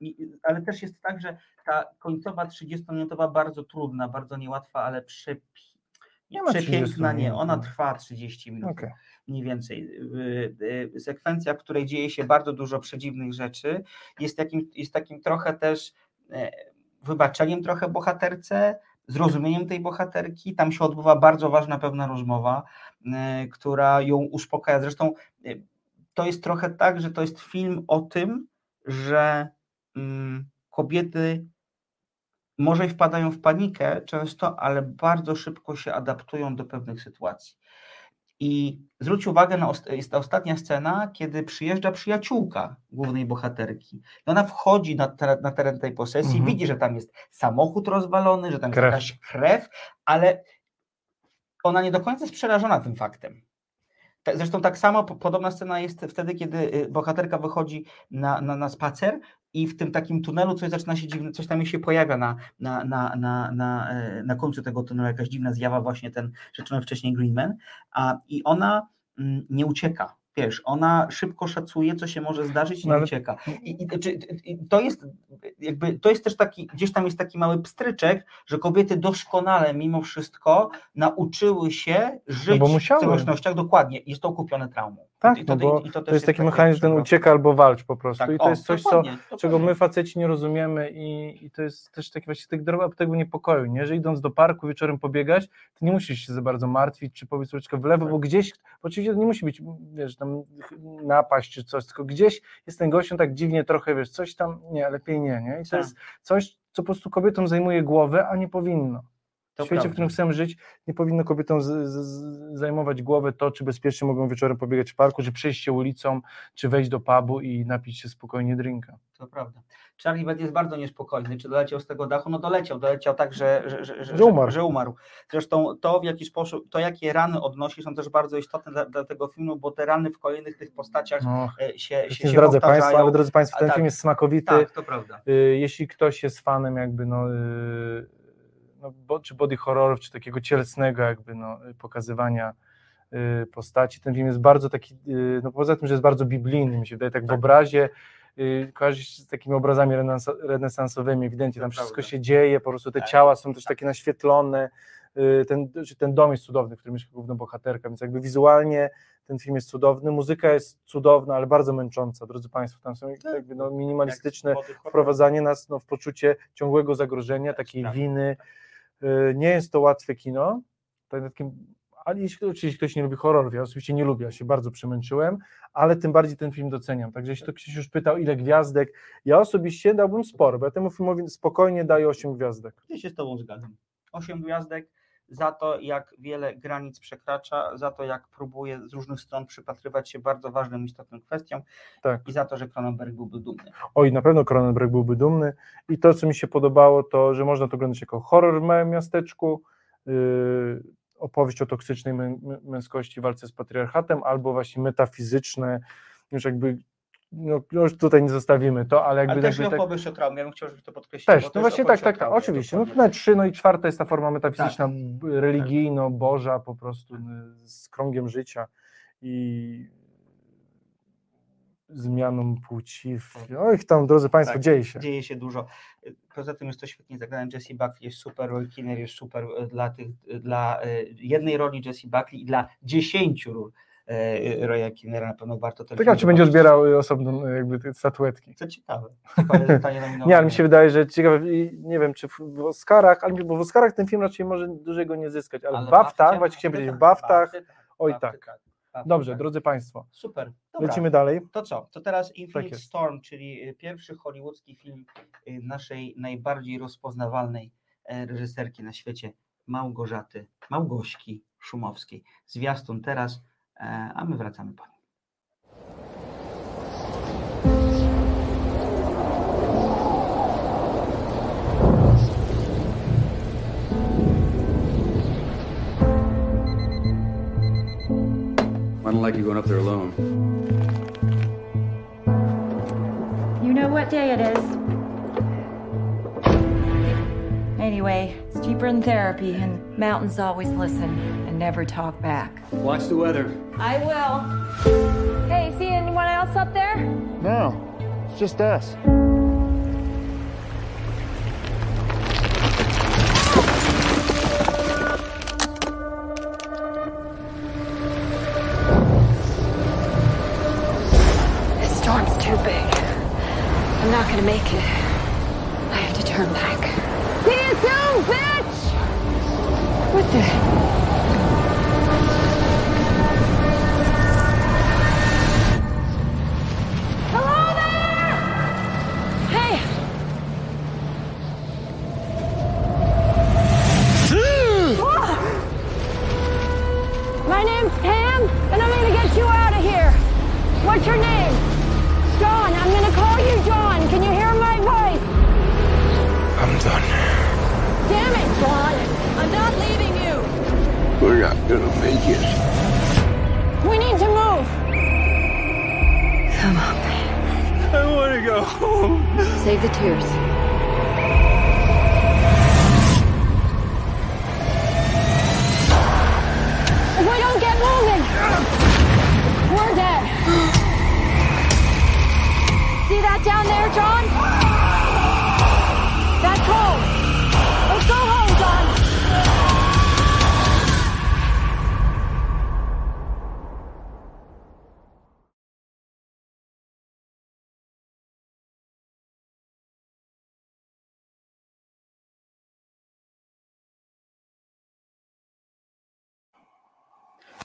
I- Ale też jest tak, że ta końcowa 30-minutowa bardzo trudna, bardzo niełatwa, ale przepi... Nie ma 30 przepiękna, nie, ona no. trwa 30 minut Okej. Mniej więcej. Sekwencja, w której dzieje się bardzo dużo przedziwnych rzeczy, jest takim, jest takim trochę też e, wybaczeniem trochę bohaterce, zrozumieniem tej bohaterki. Tam się odbywa bardzo ważna pewna rozmowa, e, która ją uspokaja. Zresztą e, to jest trochę tak, że to jest film o tym, że mm, kobiety może wpadają w panikę często, ale bardzo szybko się adaptują do pewnych sytuacji. I zwróć uwagę, na jest ta ostatnia scena, kiedy przyjeżdża przyjaciółka głównej bohaterki. I ona wchodzi na, teren- na teren tej posesji, Mhm. widzi, że tam jest samochód rozwalony, że tam Krew. jest jakaś krew, ale ona nie do końca jest przerażona tym faktem. Zresztą tak samo po- podobna scena jest wtedy, kiedy y, bohaterka wychodzi na, na, na spacer i w tym takim tunelu coś zaczyna się dziwne, coś tam się pojawia na, na, na, na, na, e, na końcu tego tunelu, jakaś dziwna zjawa, właśnie ten rzeczony wcześniej Greenman, a i ona mm, nie ucieka. Wiesz, ona szybko szacuje, co się może zdarzyć i No ale- ucieka. I, i, czy, i to jest jakby, to jest też taki, gdzieś tam jest taki mały pstryczek, że kobiety doskonale mimo wszystko nauczyły się żyć bo w musiały. celecznościach, dokładnie, jest to kupione traumą. Tak, I no bo to też jest taki mechanizm, ten ucieka albo walcz po prostu Tak, i to o, jest coś, co, dokładnie, czego my faceci nie rozumiemy i, i to jest też taki właśnie tak droga tego niepokoju, nie? że idąc do parku wieczorem pobiegać, to nie musisz się za bardzo martwić, czy powiedz troszeczkę w lewo, Tak. bo gdzieś, oczywiście to nie musi być, wiesz, tam napaść czy coś, tylko gdzieś jest ten gościu tak dziwnie trochę, wiesz, coś tam, nie, lepiej nie, nie? I to Tak. jest coś, co po prostu kobietom zajmuje głowę, a nie powinno. To w świecie, w którym chcemy żyć, nie powinno kobietom z, z, zajmować głowy to, czy bezpiecznie mogą wieczorem pobiegać w parku, czy przejść się ulicą, czy wejść do pubu i napić się spokojnie drinka. To prawda. Charlie Bed jest bardzo niespokojny. Czy doleciał z tego dachu? No doleciał. Doleciał tak, że, że, że, że, umarł. że umarł. Zresztą to, w jaki sposób, to jakie rany odnosi, są też bardzo istotne dla, dla tego filmu, bo te rany w kolejnych tych postaciach No, e, się, się, się zdradzę powtarzają. Państwu, ale drodzy Państwo, ten tak. film jest smakowity. Tak, to prawda. Y, Jeśli ktoś jest fanem jakby no, y, no bo, czy body horrorów, czy takiego cielesnego jakby no, pokazywania y, postaci, ten film jest bardzo taki, y, no poza tym, że jest bardzo biblijny, mi się wydaje, tak w obrazie, y, kojarzy się z takimi obrazami renesanso- renesansowymi, ewidentnie tam wszystko się dzieje, po prostu te Tak. ciała są też takie naświetlone, ten, czy ten dom jest cudowny, w którym mieszka główna bohaterka, więc jakby wizualnie ten film jest cudowny, muzyka jest cudowna, ale bardzo męcząca, drodzy Państwo, tam są jakby no, minimalistyczne wprowadzanie nas no, w poczucie ciągłego zagrożenia, Tak, takiej tak. winy. Y, Nie jest to łatwe kino. Tak, ale jeśli oczywiście ktoś nie lubi horrorów, ja oczywiście nie lubię, ja się bardzo przemęczyłem, ale tym bardziej ten film doceniam. Także jeśli to ktoś już pytał, ile gwiazdek, ja osobiście dałbym sporo, bo ja temu filmowi spokojnie daję 8 gwiazdek. Ja się z Tobą zgadzam. Osiem gwiazdek za to, jak wiele granic przekracza, za to, jak próbuje z różnych stron przypatrywać się bardzo ważnym, istotnym kwestiom Tak. i za to, że Cronenberg byłby dumny. Oj, na pewno Cronenberg byłby dumny. I to, co mi się podobało, to, że można to oglądać jako horror w małym miasteczku, yy, opowieść o toksycznej mę- mę- męskości, walce z patriarchatem, albo właśnie metafizyczne, już jakby, no, już tutaj nie zostawimy to, ale jakby... Ale też jakby tak, o traumie, ja bym chciał, żebyś to podkreślił. też, no właśnie tak, tak, tak, oczywiście. No, numer trzy, no i czwarta jest ta forma metafizyczna, Tak. b- religijno-boża po prostu z krągiem życia i zmianą płci. W... Oj, tam, drodzy Państwo, Tak, dzieje się. Dzieje się dużo. Poza tym jest to świetnie zagrane. Jesse Buckley jest super, Roy Kinnear jest super e, dla, tych, dla e, jednej roli Jesse Buckley i dla dziesięciu ról e, Roya Kinnera na pewno warto ten Ciekawe, czy będzie odbierał y, osobną y, jakby te statuetki. Co ciekawe. Nie, ale mi się wydaje, że ciekawe, nie wiem, czy w, Oscarach, ale bo w Oscarach ten film raczej może dużego nie zyskać, ale, w w Baftach, właśnie chciałem powiedzieć, w Baftach, tak, oj tak. Dobrze, tak. drodzy Państwo, Super. Dobra. lecimy dalej. To co? To teraz Infinite jest. Storm, czyli pierwszy hollywoodzki film naszej najbardziej rozpoznawalnej e, reżyserki na świecie, Małgorzaty, Małgośki Szumowskiej. Zwiastun teraz, e, a my wracamy po nim. I don't like you going up there alone. You know what day it is. Anyway, it's cheaper than therapy, and mountains always listen and never talk back. Watch the weather. I will. Hey, see anyone else up there? No, it's just us. This storm's too big. I'm not gonna make it. I have to turn back. See you soon, bitch! What the?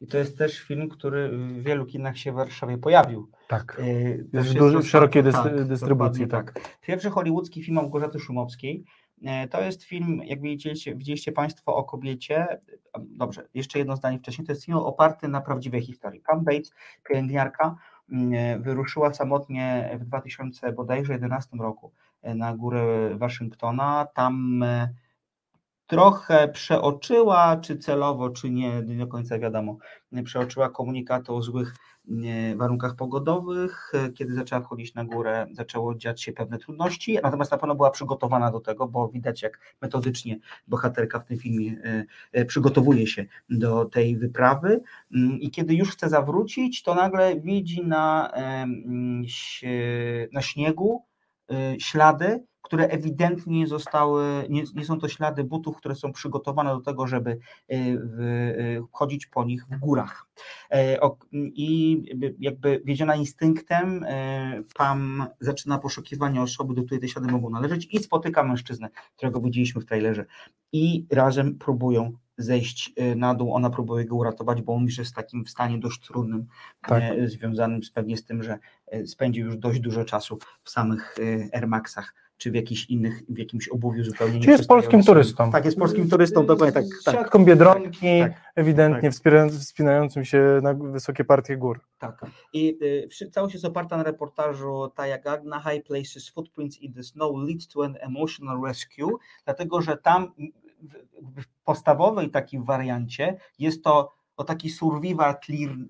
I to jest też film, który w wielu kinach się w Warszawie pojawił. Tak. Y, Jest duży- w dostępny- szerokiej dystry- tak, dystrybucji, dokładnie tak. Pierwszy hollywoodzki film Małgorzaty Szumowskiej. E, To jest film, jak widzieliście, widzieliście Państwo o kobiecie. Dobrze, jeszcze jedno zdanie wcześniej. To jest film oparty na prawdziwej historii. Pam Bates, pielęgniarka, mm, wyruszyła samotnie w 2000 bodajże 11 roku na górę Waszyngtona. Tam trochę przeoczyła, czy celowo, czy nie, nie do końca wiadomo, przeoczyła komunikaty o złych e, warunkach pogodowych. E, Kiedy zaczęła wchodzić na górę, zaczęło dziać się pewne trudności, natomiast na pewno była przygotowana do tego, bo widać, jak metodycznie bohaterka w tym filmie e, e, przygotowuje się do tej wyprawy. I kiedy już chce zawrócić, to nagle widzi na, na śniegu y, ślady, które ewidentnie nie zostały, nie, nie są to ślady butów, które są przygotowane do tego, żeby y, y, chodzić po nich w górach. E, I jakby- wiedziona instynktem, e, Pam zaczyna poszukiwanie osoby, do której te ślady mogą należeć i spotyka mężczyznę, którego widzieliśmy w trailerze i razem próbują zejść y, na dół, ona próbuje go uratować, bo on już jest w takim stanie dość trudnym, Tak. e, związanym z, pewnie z tym, że e, spędził już dość dużo czasu w samych e, Air Maxach, czy w jakichś innych, w jakimś obuwiu zupełnie Czy jest polskim turystą? Tak, jest polskim turystą, dokładnie tak. Tak. siatką biedronki, Tak, ewidentnie tak. wspinającym się na wysokie partie gór. Tak. I y, całość jest oparta na reportażu Taya Gagna High Places Footprints in the Snow Lead to an Emotional Rescue, dlatego że tam w, w podstawowej takim wariancie jest to o taki survival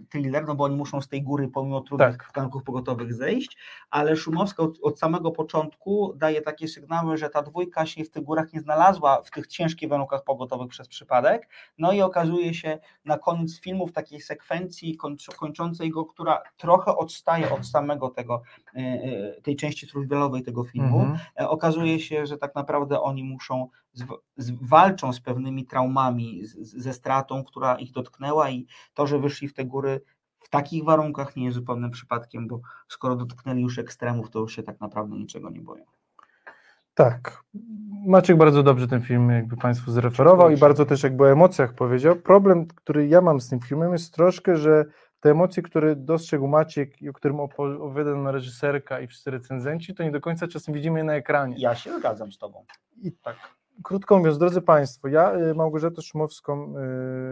thriller- no bo oni muszą z tej góry pomimo trudnych Tak. pogotowych zejść, ale Szumowska od, od samego początku daje takie sygnały, że ta dwójka się w tych górach nie znalazła w tych ciężkich warunkach pogotowych przez przypadek, no i okazuje się na koniec filmu w takiej sekwencji kończ, kończącej go, która trochę odstaje od samego tego, e, e, tej części survivalowej tego filmu, Mhm. e, okazuje się, że tak naprawdę oni muszą, z, z, walczą z pewnymi traumami, z, ze stratą, która ich dotknęła i to, że wyszli w te góry w takich warunkach nie jest zupełnym przypadkiem, bo skoro dotknęli już ekstremów, to już się tak naprawdę niczego nie boją. Tak. Maciek bardzo dobrze ten film jakby Państwu zreferował i bardzo też jakby o emocjach powiedział. Problem, który ja mam z tym filmem jest troszkę, że te emocje, które dostrzegł Maciek i o którym opo- opowiada nam reżyserka i wszyscy recenzenci, to nie do końca czasem widzimy je na ekranie. Ja się zgadzam z Tobą. I Tak. Krótko mówiąc, drodzy Państwo, ja y, Małgorzatę Szumowską,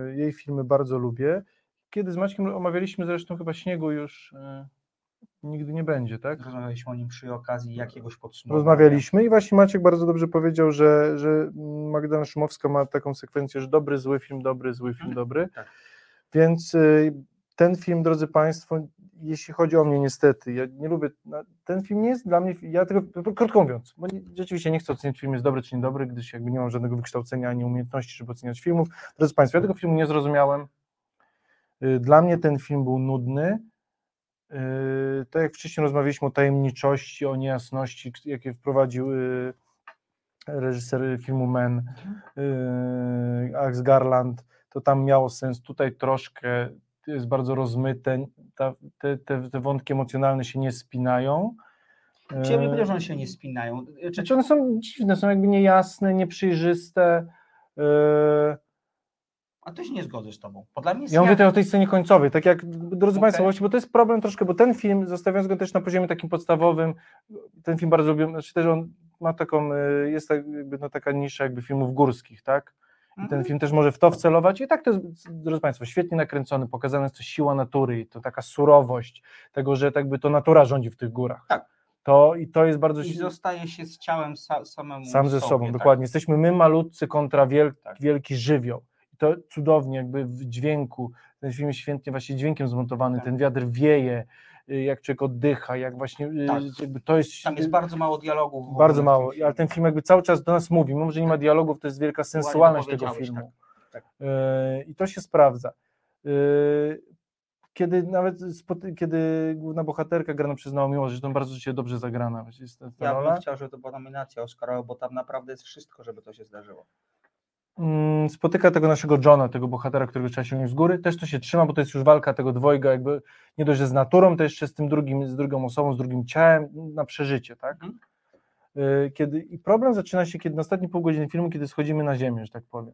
y, jej filmy bardzo lubię. Kiedy z Maćkiem omawialiśmy zresztą chyba Śniegu już y, nigdy nie będzie, tak? Rozmawialiśmy o nim przy okazji jakiegoś podsumowania. Rozmawialiśmy i właśnie Maciek bardzo dobrze powiedział, że, że Magdalena Szumowska ma taką sekwencję, że dobry, zły film, dobry, zły film, Mhm. dobry. Tak. Więc ten film, drodzy Państwo, jeśli chodzi o mnie niestety, ja nie lubię, no, ten film nie jest dla mnie, ja tego, krótko mówiąc, bo nie, rzeczywiście nie chcę oceniać, czy film jest dobry, czy niedobry, gdyż jakby nie mam żadnego wykształcenia ani umiejętności, żeby oceniać filmów. Drodzy Państwo, ja tego filmu nie zrozumiałem. Y, Dla mnie ten film był nudny. Yy, Tak jak wcześniej rozmawialiśmy o tajemniczości, o niejasności, jakie wprowadził yy, reżyser filmu Men, yy, Alex Garland, to tam miało sens. Tutaj troszkę jest bardzo rozmyte, ta, te, te, te wątki emocjonalne się nie spinają. Czy ja bym powiedział, że one się nie spinają. Czy, Znaczy one są dziwne, są jakby niejasne, nieprzejrzyste. Yy, a to się nie zgodzę z Tobą. Bo dla mnie Ja mówię jasne. tutaj o tej scenie końcowej, tak jak, drodzy Okej. Państwo, bo to jest problem troszkę, bo ten film, zostawiając go też na poziomie takim podstawowym, ten film bardzo lubię, znaczy też on ma taką, y, jest tak, jakby, no, taka nisza jakby filmów górskich, tak? I ten Mhm. film też może w to wcelować i tak to jest, drodzy Państwo, świetnie nakręcony, pokazana jest to siła natury i to taka surowość tego, że tak by to natura rządzi w tych górach. Tak. To, I to jest bardzo... I zostaje się z ciałem sa, samemu Sam ze sobie, sobą, tak. dokładnie. Jesteśmy my malutcy kontra wiel, Tak. wielki żywioł. I to cudownie jakby w dźwięku, ten film jest świetnie właśnie dźwiękiem zmontowany, Tak. ten wiatr wieje, jak człowiek oddycha, jak właśnie, y, Tak. to jest... Tam jest bardzo mało dialogów. bardzo mało, ale ten film jakby cały czas do nas mówi, mimo że nie ma dialogów, to jest wielka sensualność tego filmu. tak, Y, I to się sprawdza. Y, Kiedy nawet kiedy główna bohaterka grana przez Naomi Watts, zresztą bardzo się dobrze zagrana jest ta, Ja bym chciał, żeby to była nominacja Oscarowa, bo tam naprawdę jest wszystko, żeby to się zdarzyło. Mm, spotyka tego naszego Johna, tego bohatera, którego trzeba się z góry, też to się trzyma, bo to jest już walka tego dwojga, jakby nie dość, że z naturą, to jeszcze z tym drugim, z drugą osobą, z drugim ciałem na przeżycie, tak? Mhm. Y, Kiedy, I problem zaczyna się, kiedy na ostatnie pół godziny filmu, kiedy schodzimy na ziemię, że tak powiem.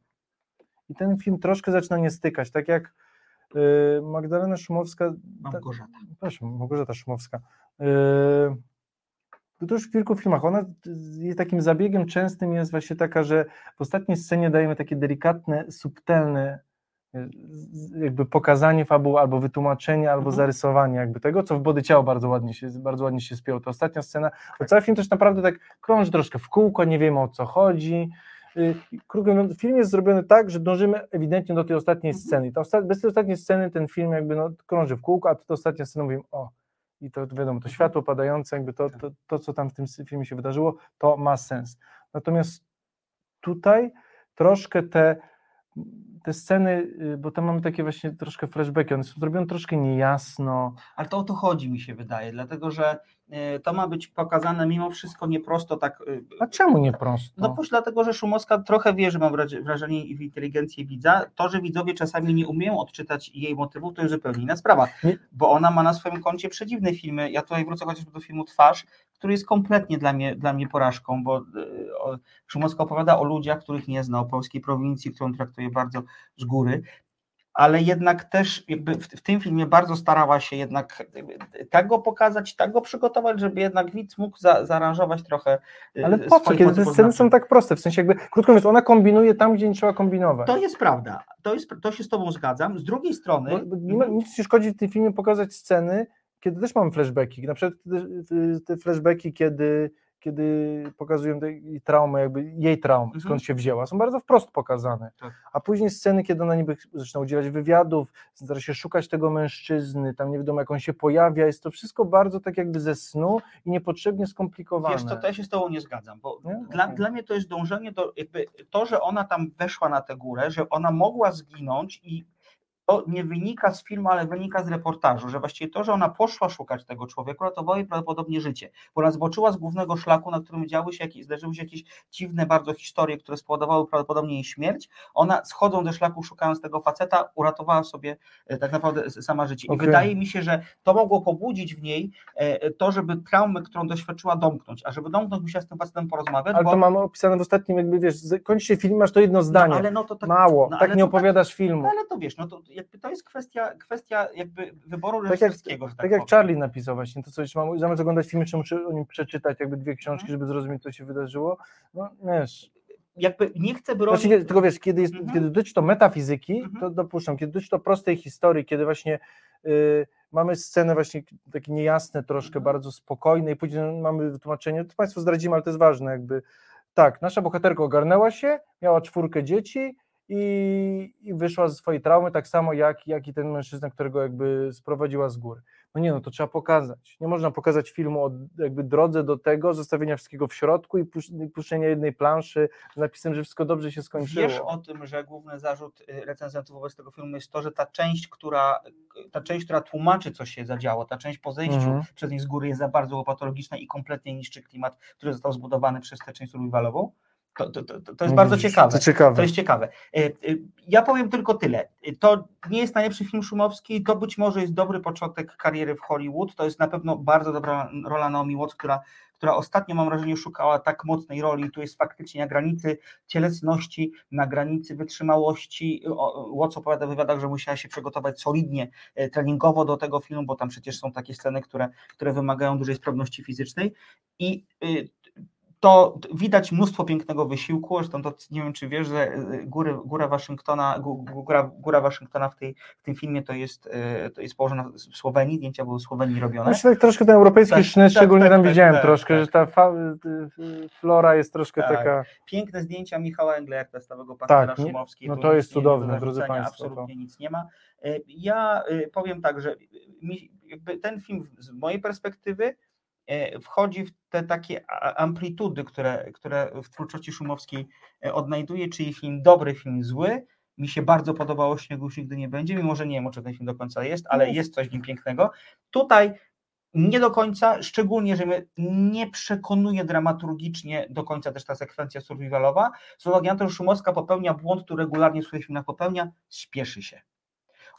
I ten film troszkę zaczyna nie stykać, tak jak y, Magdalena Szumowska, ta, Małgorzata. proszę, Małgorzata Szumowska, y, to już w kilku filmach, ona takim zabiegiem częstym jest właśnie taka, że w ostatniej scenie dajemy takie delikatne, subtelne e, jakby pokazanie fabuły, albo wytłumaczenie, albo Mhm. zarysowanie jakby tego, co w Body Ciało bardzo ładnie się, bardzo ładnie się spięło. To ostatnia scena, bo cały film też naprawdę tak krąży troszkę w kółko, nie wiemy o co chodzi. Y, Krótko film jest zrobiony tak, że dążymy ewidentnie do tej ostatniej Mhm. sceny. Ta osta- bez tej ostatniej sceny ten film jakby no, krąży w kółko, a ta ostatnia scena mówimy, o, i to wiadomo, Mhm. to światło padające, jakby to, to, to, co tam w tym filmie się wydarzyło, to ma sens. Natomiast tutaj troszkę te, te sceny, y, bo tam mamy takie właśnie troszkę flashbacki, one są zrobione troszkę niejasno, Ale to o to chodzi, mi się wydaje, dlatego że e, to ma być pokazane mimo wszystko nie prosto tak. e, a czemu nie prosto? No właśnie dlatego, że Szumowska trochę wierzy, mam wraż- wrażenie, w inteligencję widza. To, że widzowie czasami nie umieją odczytać jej motywów, to jest zupełnie inna sprawa, Nie- bo ona ma na swoim koncie przedziwne filmy. Ja tutaj wrócę chociażby do filmu Twarz, który jest kompletnie dla mnie, dla mnie porażką, bo e, Szumowska opowiada o ludziach, których nie zna, o polskiej prowincji, którą traktuje bardzo z góry. Ale jednak też jakby w, w tym filmie bardzo starała się jednak tak go pokazać, tak go przygotować, żeby jednak widz mógł za, zaaranżować trochę. e, Ale po co, kiedy te sceny są tak proste, w sensie jakby, krótko mówiąc, ona kombinuje tam, gdzie nie trzeba kombinować. To jest prawda. To, jest, to się z Tobą zgadzam. Z drugiej strony. Bo, bo nic nie szkodzi w tym filmie pokazać sceny, kiedy też mamy flashbacki. Na przykład te, te flashbacki, kiedy, kiedy pokazują te, jej traumę, jakby jej traumę, Mhm. skąd się wzięła, są bardzo wprost pokazane. Tak. A później sceny, kiedy ona niby zaczyna udzielać wywiadów, stara się szukać tego mężczyzny, tam nie wiadomo jak on się pojawia, jest to wszystko bardzo tak jakby ze snu i niepotrzebnie skomplikowane. Wiesz, to też się z Tobą nie zgadzam, bo Nie? dla, Okej. dla mnie to jest dążenie do. Jakby to, że ona tam weszła na tę górę, że ona mogła zginąć i to nie wynika z filmu, ale wynika z reportażu, że właściwie to, że ona poszła szukać tego człowieka, ratowało jej prawdopodobnie życie, bo ona zboczyła z głównego szlaku, na którym działy się jakieś, zdarzyły się jakieś dziwne bardzo historie, które spowodowały prawdopodobnie jej śmierć. Ona schodząc ze szlaku, szukając tego faceta, uratowała sobie e, tak naprawdę sama życie. I wydaje mi się, że to mogło pobudzić w niej e, to, żeby traumę, którą doświadczyła, domknąć. A żeby domknąć, musiała z tym facetem porozmawiać. Ale bo... to mamy opisane w ostatnim, jakby wiesz, kończy się film, masz to jedno zdanie. No, ale no to tak, Mało, no, tak nie to opowiadasz filmu. No, ale to wiesz, no to jakby to jest kwestia, kwestia jakby wyboru Tak jak, reżyserskiego, tak, tak jak. Charlie napisał właśnie, to coś mam zamiast oglądać filmy, czy muszę o nim przeczytać jakby dwie książki, Mhm. żeby zrozumieć, co się wydarzyło. No wiesz, Jakby nie chcę bronić... znaczy, tylko wiesz, kiedy, jest, Mhm. kiedy dotyczy to metafizyki, Mhm. to dopuszczam, kiedy dotyczy to prostej historii, kiedy właśnie y, mamy scenę właśnie takie niejasne troszkę, Mhm. bardzo spokojne i później mamy wytłumaczenie, to Państwu zdradzimy, ale to jest ważne jakby, tak, nasza bohaterka ogarnęła się, miała czwórkę dzieci i, i wyszła ze swojej traumy, tak samo jak, jak i ten mężczyzna, którego jakby sprowadziła z góry. No nie no, to trzeba pokazać. Nie można pokazać filmu o jakby drodze do tego, zostawienia wszystkiego w środku i pusz- i puszczenia jednej planszy z napisem, że wszystko dobrze się skończyło. Wiesz o tym, że główny zarzut y, recenzentów wobec tego filmu jest to, że ta część, która, ta część, która tłumaczy, co się zadziało, ta część po zejściu Mhm. przez nich z góry jest za bardzo patologiczna i kompletnie niszczy klimat, który został zbudowany przez tę część survivalową. To, to, to, to jest bardzo Widzisz, ciekawe. To ciekawe. To jest ciekawe. Y, y, Ja powiem tylko tyle. To nie jest najlepszy film Szumowski, to być może jest dobry początek kariery w Hollywood. To jest na pewno bardzo dobra rola Naomi Watts, która, która ostatnio, mam wrażenie, szukała tak mocnej roli. Tu jest faktycznie na granicy cielesności, na granicy wytrzymałości. Watts opowiada w wywiadach, że musiała się przygotować solidnie e, treningowo do tego filmu, bo tam przecież są takie sceny, które, które wymagają dużej sprawności fizycznej. I to widać mnóstwo pięknego wysiłku, zresztą to nie wiem, czy wiesz, że y, góry, góra Waszyngtona, gó- gó- góra, góra Waszyngtona w, tej, w tym filmie to jest, y, to jest położona w Słowenii, zdjęcia były w Słowenii robione. Myślę, tak troszkę ten europejski Tak, sznyt, tak, szczególnie tak, tam tak, widziałem tak, troszkę, tak. że ta fa- y, flora jest troszkę Tak. taka. Piękne zdjęcia Michała Englerta, stałego partnera Tak, Szumowskiej. no to nic jest cudowne, do drodzy państwo, to- Absolutnie nic nie ma. Ja powiem tak, że mi, ten film z mojej perspektywy wchodzi w te takie amplitudy, które, które w twórczości Szumowskiej e, odnajduje, czyli film dobry, film zły. Mi się bardzo podobało Śniegu już nigdy nie będzie, mimo że nie wiem, o czym ten film do końca jest, ale jest coś w nim pięknego. Tutaj nie do końca, szczególnie, że mnie nie przekonuje dramaturgicznie do końca też ta sekwencja survivalowa, z uwagi na to, że Szumowska popełnia błąd, który regularnie w swoich filmach popełnia, śpieszy się.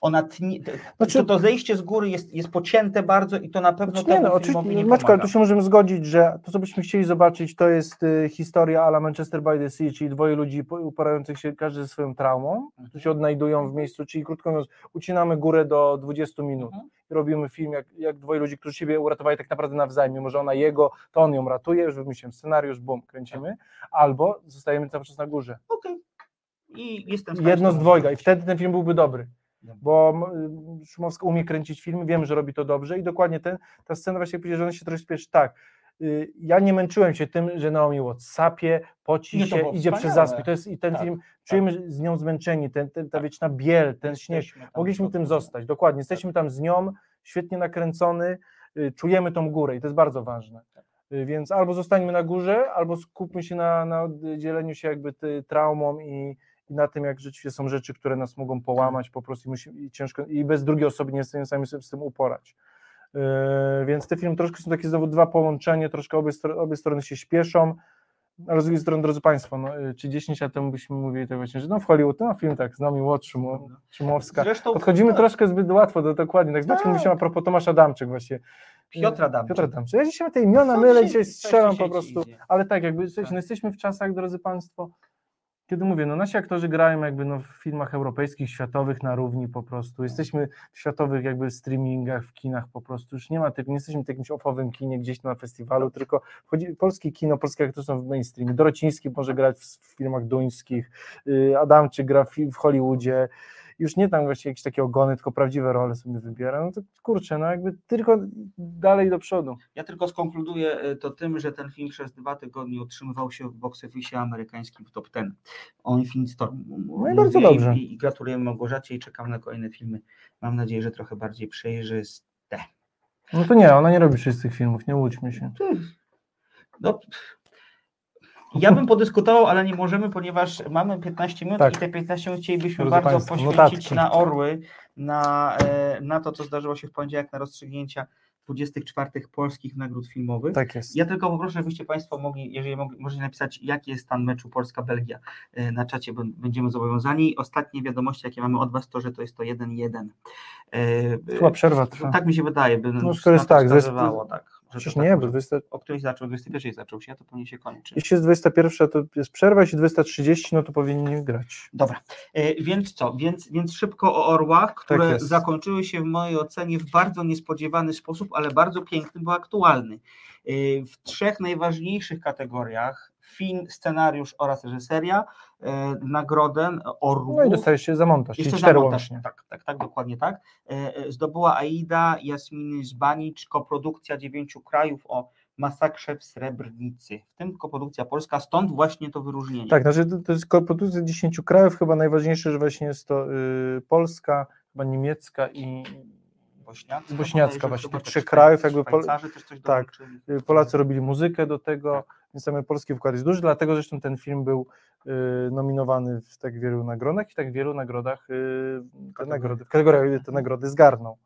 Ona tnie, to, Znaczy- to, to zejście z góry jest, jest pocięte bardzo i to na pewno Znaczy, nie, no, oczywiście, nie Maćko, ale tu się możemy zgodzić, że to, co byśmy chcieli zobaczyć, to jest y, historia ala Manchester by the Sea, czyli dwoje ludzi po- uporających się każdy ze swoją traumą, którzy się odnajdują w miejscu, czyli krótko mówiąc, ucinamy górę do 20 minut. Mhm. I Robimy film jak, jak dwoje ludzi, którzy siebie uratowali tak naprawdę nawzajem, mimo że ona jego, to on ją ratuje, już wymyśliłem scenariusz, bum, kręcimy, albo zostajemy cały czas na górze. Okej. I jestem Jedno z dwojga i wtedy ten film byłby dobry. Dobra. Bo m, Szumowska umie kręcić filmy, wiem, że robi to dobrze i dokładnie ten, ta scena właśnie jak powiedział, że on się trochę śpieszy, tak, y, ja nie męczyłem się tym, że Naomi Watts sapie, poci to się, idzie przez wspaniałe. zaspy, to jest i ten Tak, film, czujemy z nią zmęczeni, ten, ten, ta Tak. wieczna biel, ten śnieg, mogliśmy tym zostać, dokładnie, jesteśmy tam z nią, świetnie nakręcony, y, czujemy tą górę i to jest bardzo ważne. Y, Więc albo zostańmy na górze, albo skupmy się na, na dzieleniu się jakby ty, traumą i, i na tym, jak rzeczywiście są rzeczy, które nas mogą połamać po prostu i, musimy, i ciężko, i bez drugiej osoby nie jesteśmy sami sobie z tym uporać. Yy, więc te filmy troszkę są takie znowu dwa połączenia, troszkę obie, obie strony się śpieszą, ale z drugiej strony, drodzy Państwo, no, yy, czy 10 lat temu byśmy mówili tak właśnie, że no w Hollywood, no film tak, z nami Łot, Szymu- Szymowska. Zresztą Podchodzimy tak, troszkę zbyt łatwo, do, dokładnie, tak z Maćkiem Tak. mówiliśmy a propos Tomasza Adamczyk właśnie. Piotr Adamczyk. Piotr Adamczyk. Ja dzisiaj te imiona Co mylę, dzisiaj strzelam po prostu, idzie? ale tak, jakby Tak. no jesteśmy w czasach, drodzy Państwo, kiedy mówię, no nasi aktorzy grają jakby no w filmach europejskich, światowych na równi po prostu. Jesteśmy w światowych jakby streamingach, w kinach po prostu. Już nie ma tego, nie jesteśmy w jakimś ofowym kinie gdzieś na festiwalu, tylko wchodzi, polskie kino, polskie aktorzy są w mainstreamie. Dorociński może grać w, w filmach duńskich, y, Adamczyk gra w, w Hollywoodzie. Już nie tam właśnie jakieś takie ogony, tylko prawdziwe role sobie wybiera. No to kurczę, no jakby tylko dalej do przodu. Ja tylko skonkluduję e, to tym, że ten film przez dwa tygodnie utrzymywał się w box office amerykańskim w top 10. O Infinite Storm. No i bardzo dobrze. I, I gratulujemy Małgorzacie i czekam na kolejne filmy. Mam nadzieję, że trochę bardziej przejrzyste. No to nie, ona nie robi czystych filmów, nie łudźmy się. No, ja bym podyskutował, ale nie możemy, ponieważ mamy 15 minut Tak. i te 15 minut chcielibyśmy Drodzy bardzo państwo, poświęcić notatki. na orły, na, e, na to, co zdarzyło się w poniedziałek, na rozstrzygnięcia 24 polskich nagród filmowych. Tak jest. Ja tylko poproszę, żebyście Państwo mogli, jeżeli mogli, możecie napisać, jaki jest stan meczu Polska-Belgia e, na czacie, bo będziemy zobowiązani. Ostatnie wiadomości, jakie mamy od Was, to, że to jest to 1-1. E, Chyba przerwa trwa. Tak mi się wydaje, by No, skoro jest to tak, tak. Tak nie, bo 20, o którejś zaczął, 21 zaczął się, to pewnie się kończy. jeśli jest 21, to jest przerwa, jeśli 230, no to powinni grać. Dobra, e, więc co? Więc, więc szybko o orłach, które Tak zakończyły się w mojej ocenie w bardzo niespodziewany sposób, ale bardzo piękny, bo aktualny. E, W trzech najważniejszych kategoriach film, scenariusz oraz reżyseria e, nagrodę orłów. No i dostaje się za montaż, czyli Jeszcze cztery łącznie. Tak, tak, tak, dokładnie tak. E, e, Zdobyła Aida Jasminy Zbanicz, koprodukcja dziewięciu krajów o masakrze w Srebrnicy. W tym koprodukcja polska, stąd właśnie to wyróżnienie. Tak, znaczy to, to jest koprodukcja 10 krajów, chyba najważniejsze, że właśnie jest to y, Polska, chyba niemiecka i Bośniacka, Bośniacka właśnie, tych trzech krajów jakby Pol- Szwajcarzy też coś tak. dołączyli. y, Polacy robili muzykę do tego, więc ten polski wkład jest duży, dlatego zresztą ten film był y, nominowany w tak wielu nagrodach i tak wielu nagrodach y, te nagrody, w kategoriach te nagrody zgarnął.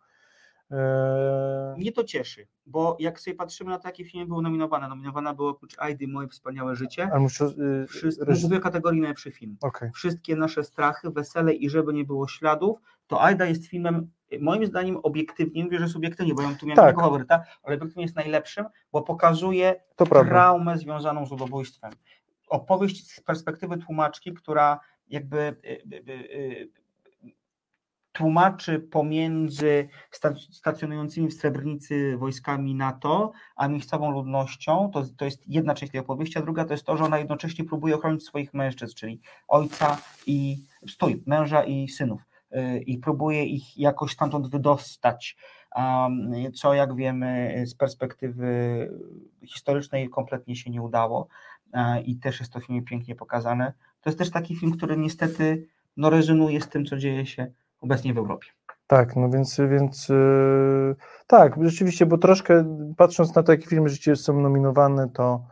E, Mnie to cieszy, bo jak sobie patrzymy na to, jakie filmy były nominowane, nominowana była oprócz Aidy Moje Wspaniałe Życie, ale muszę, y, wszystkie, reż- mówię kategorii najlepszy film. Okej. Wszystkie nasze strachy, wesele i żeby nie było śladów, to Aida jest filmem, moim zdaniem obiektywnie, mówię, że subiektywnie, bo ja tu miałem Tak. tego faworyta, ale obiektywnie jest najlepszym, bo pokazuje To prawda. traumę związaną z ludobójstwem. Opowieść z perspektywy tłumaczki, która jakby y, y, y, tłumaczy pomiędzy sta- stacjonującymi w Srebrnicy wojskami NATO, a miejscową ludnością. To, to jest jedna część tej opowieści, a druga to jest to, że ona jednocześnie próbuje ochronić swoich mężczyzn, czyli ojca i stój, męża i synów. Y, I próbuje ich jakoś stamtąd wydostać. Co jak wiemy z perspektywy historycznej kompletnie się nie udało i też jest to w filmie pięknie pokazane. To jest też taki film, który niestety no, rezonuje z tym, co dzieje się obecnie w Europie. Tak, no więc, więc yy, tak, rzeczywiście, bo troszkę patrząc na to, jakie filmy rzeczywiście są nominowane, to,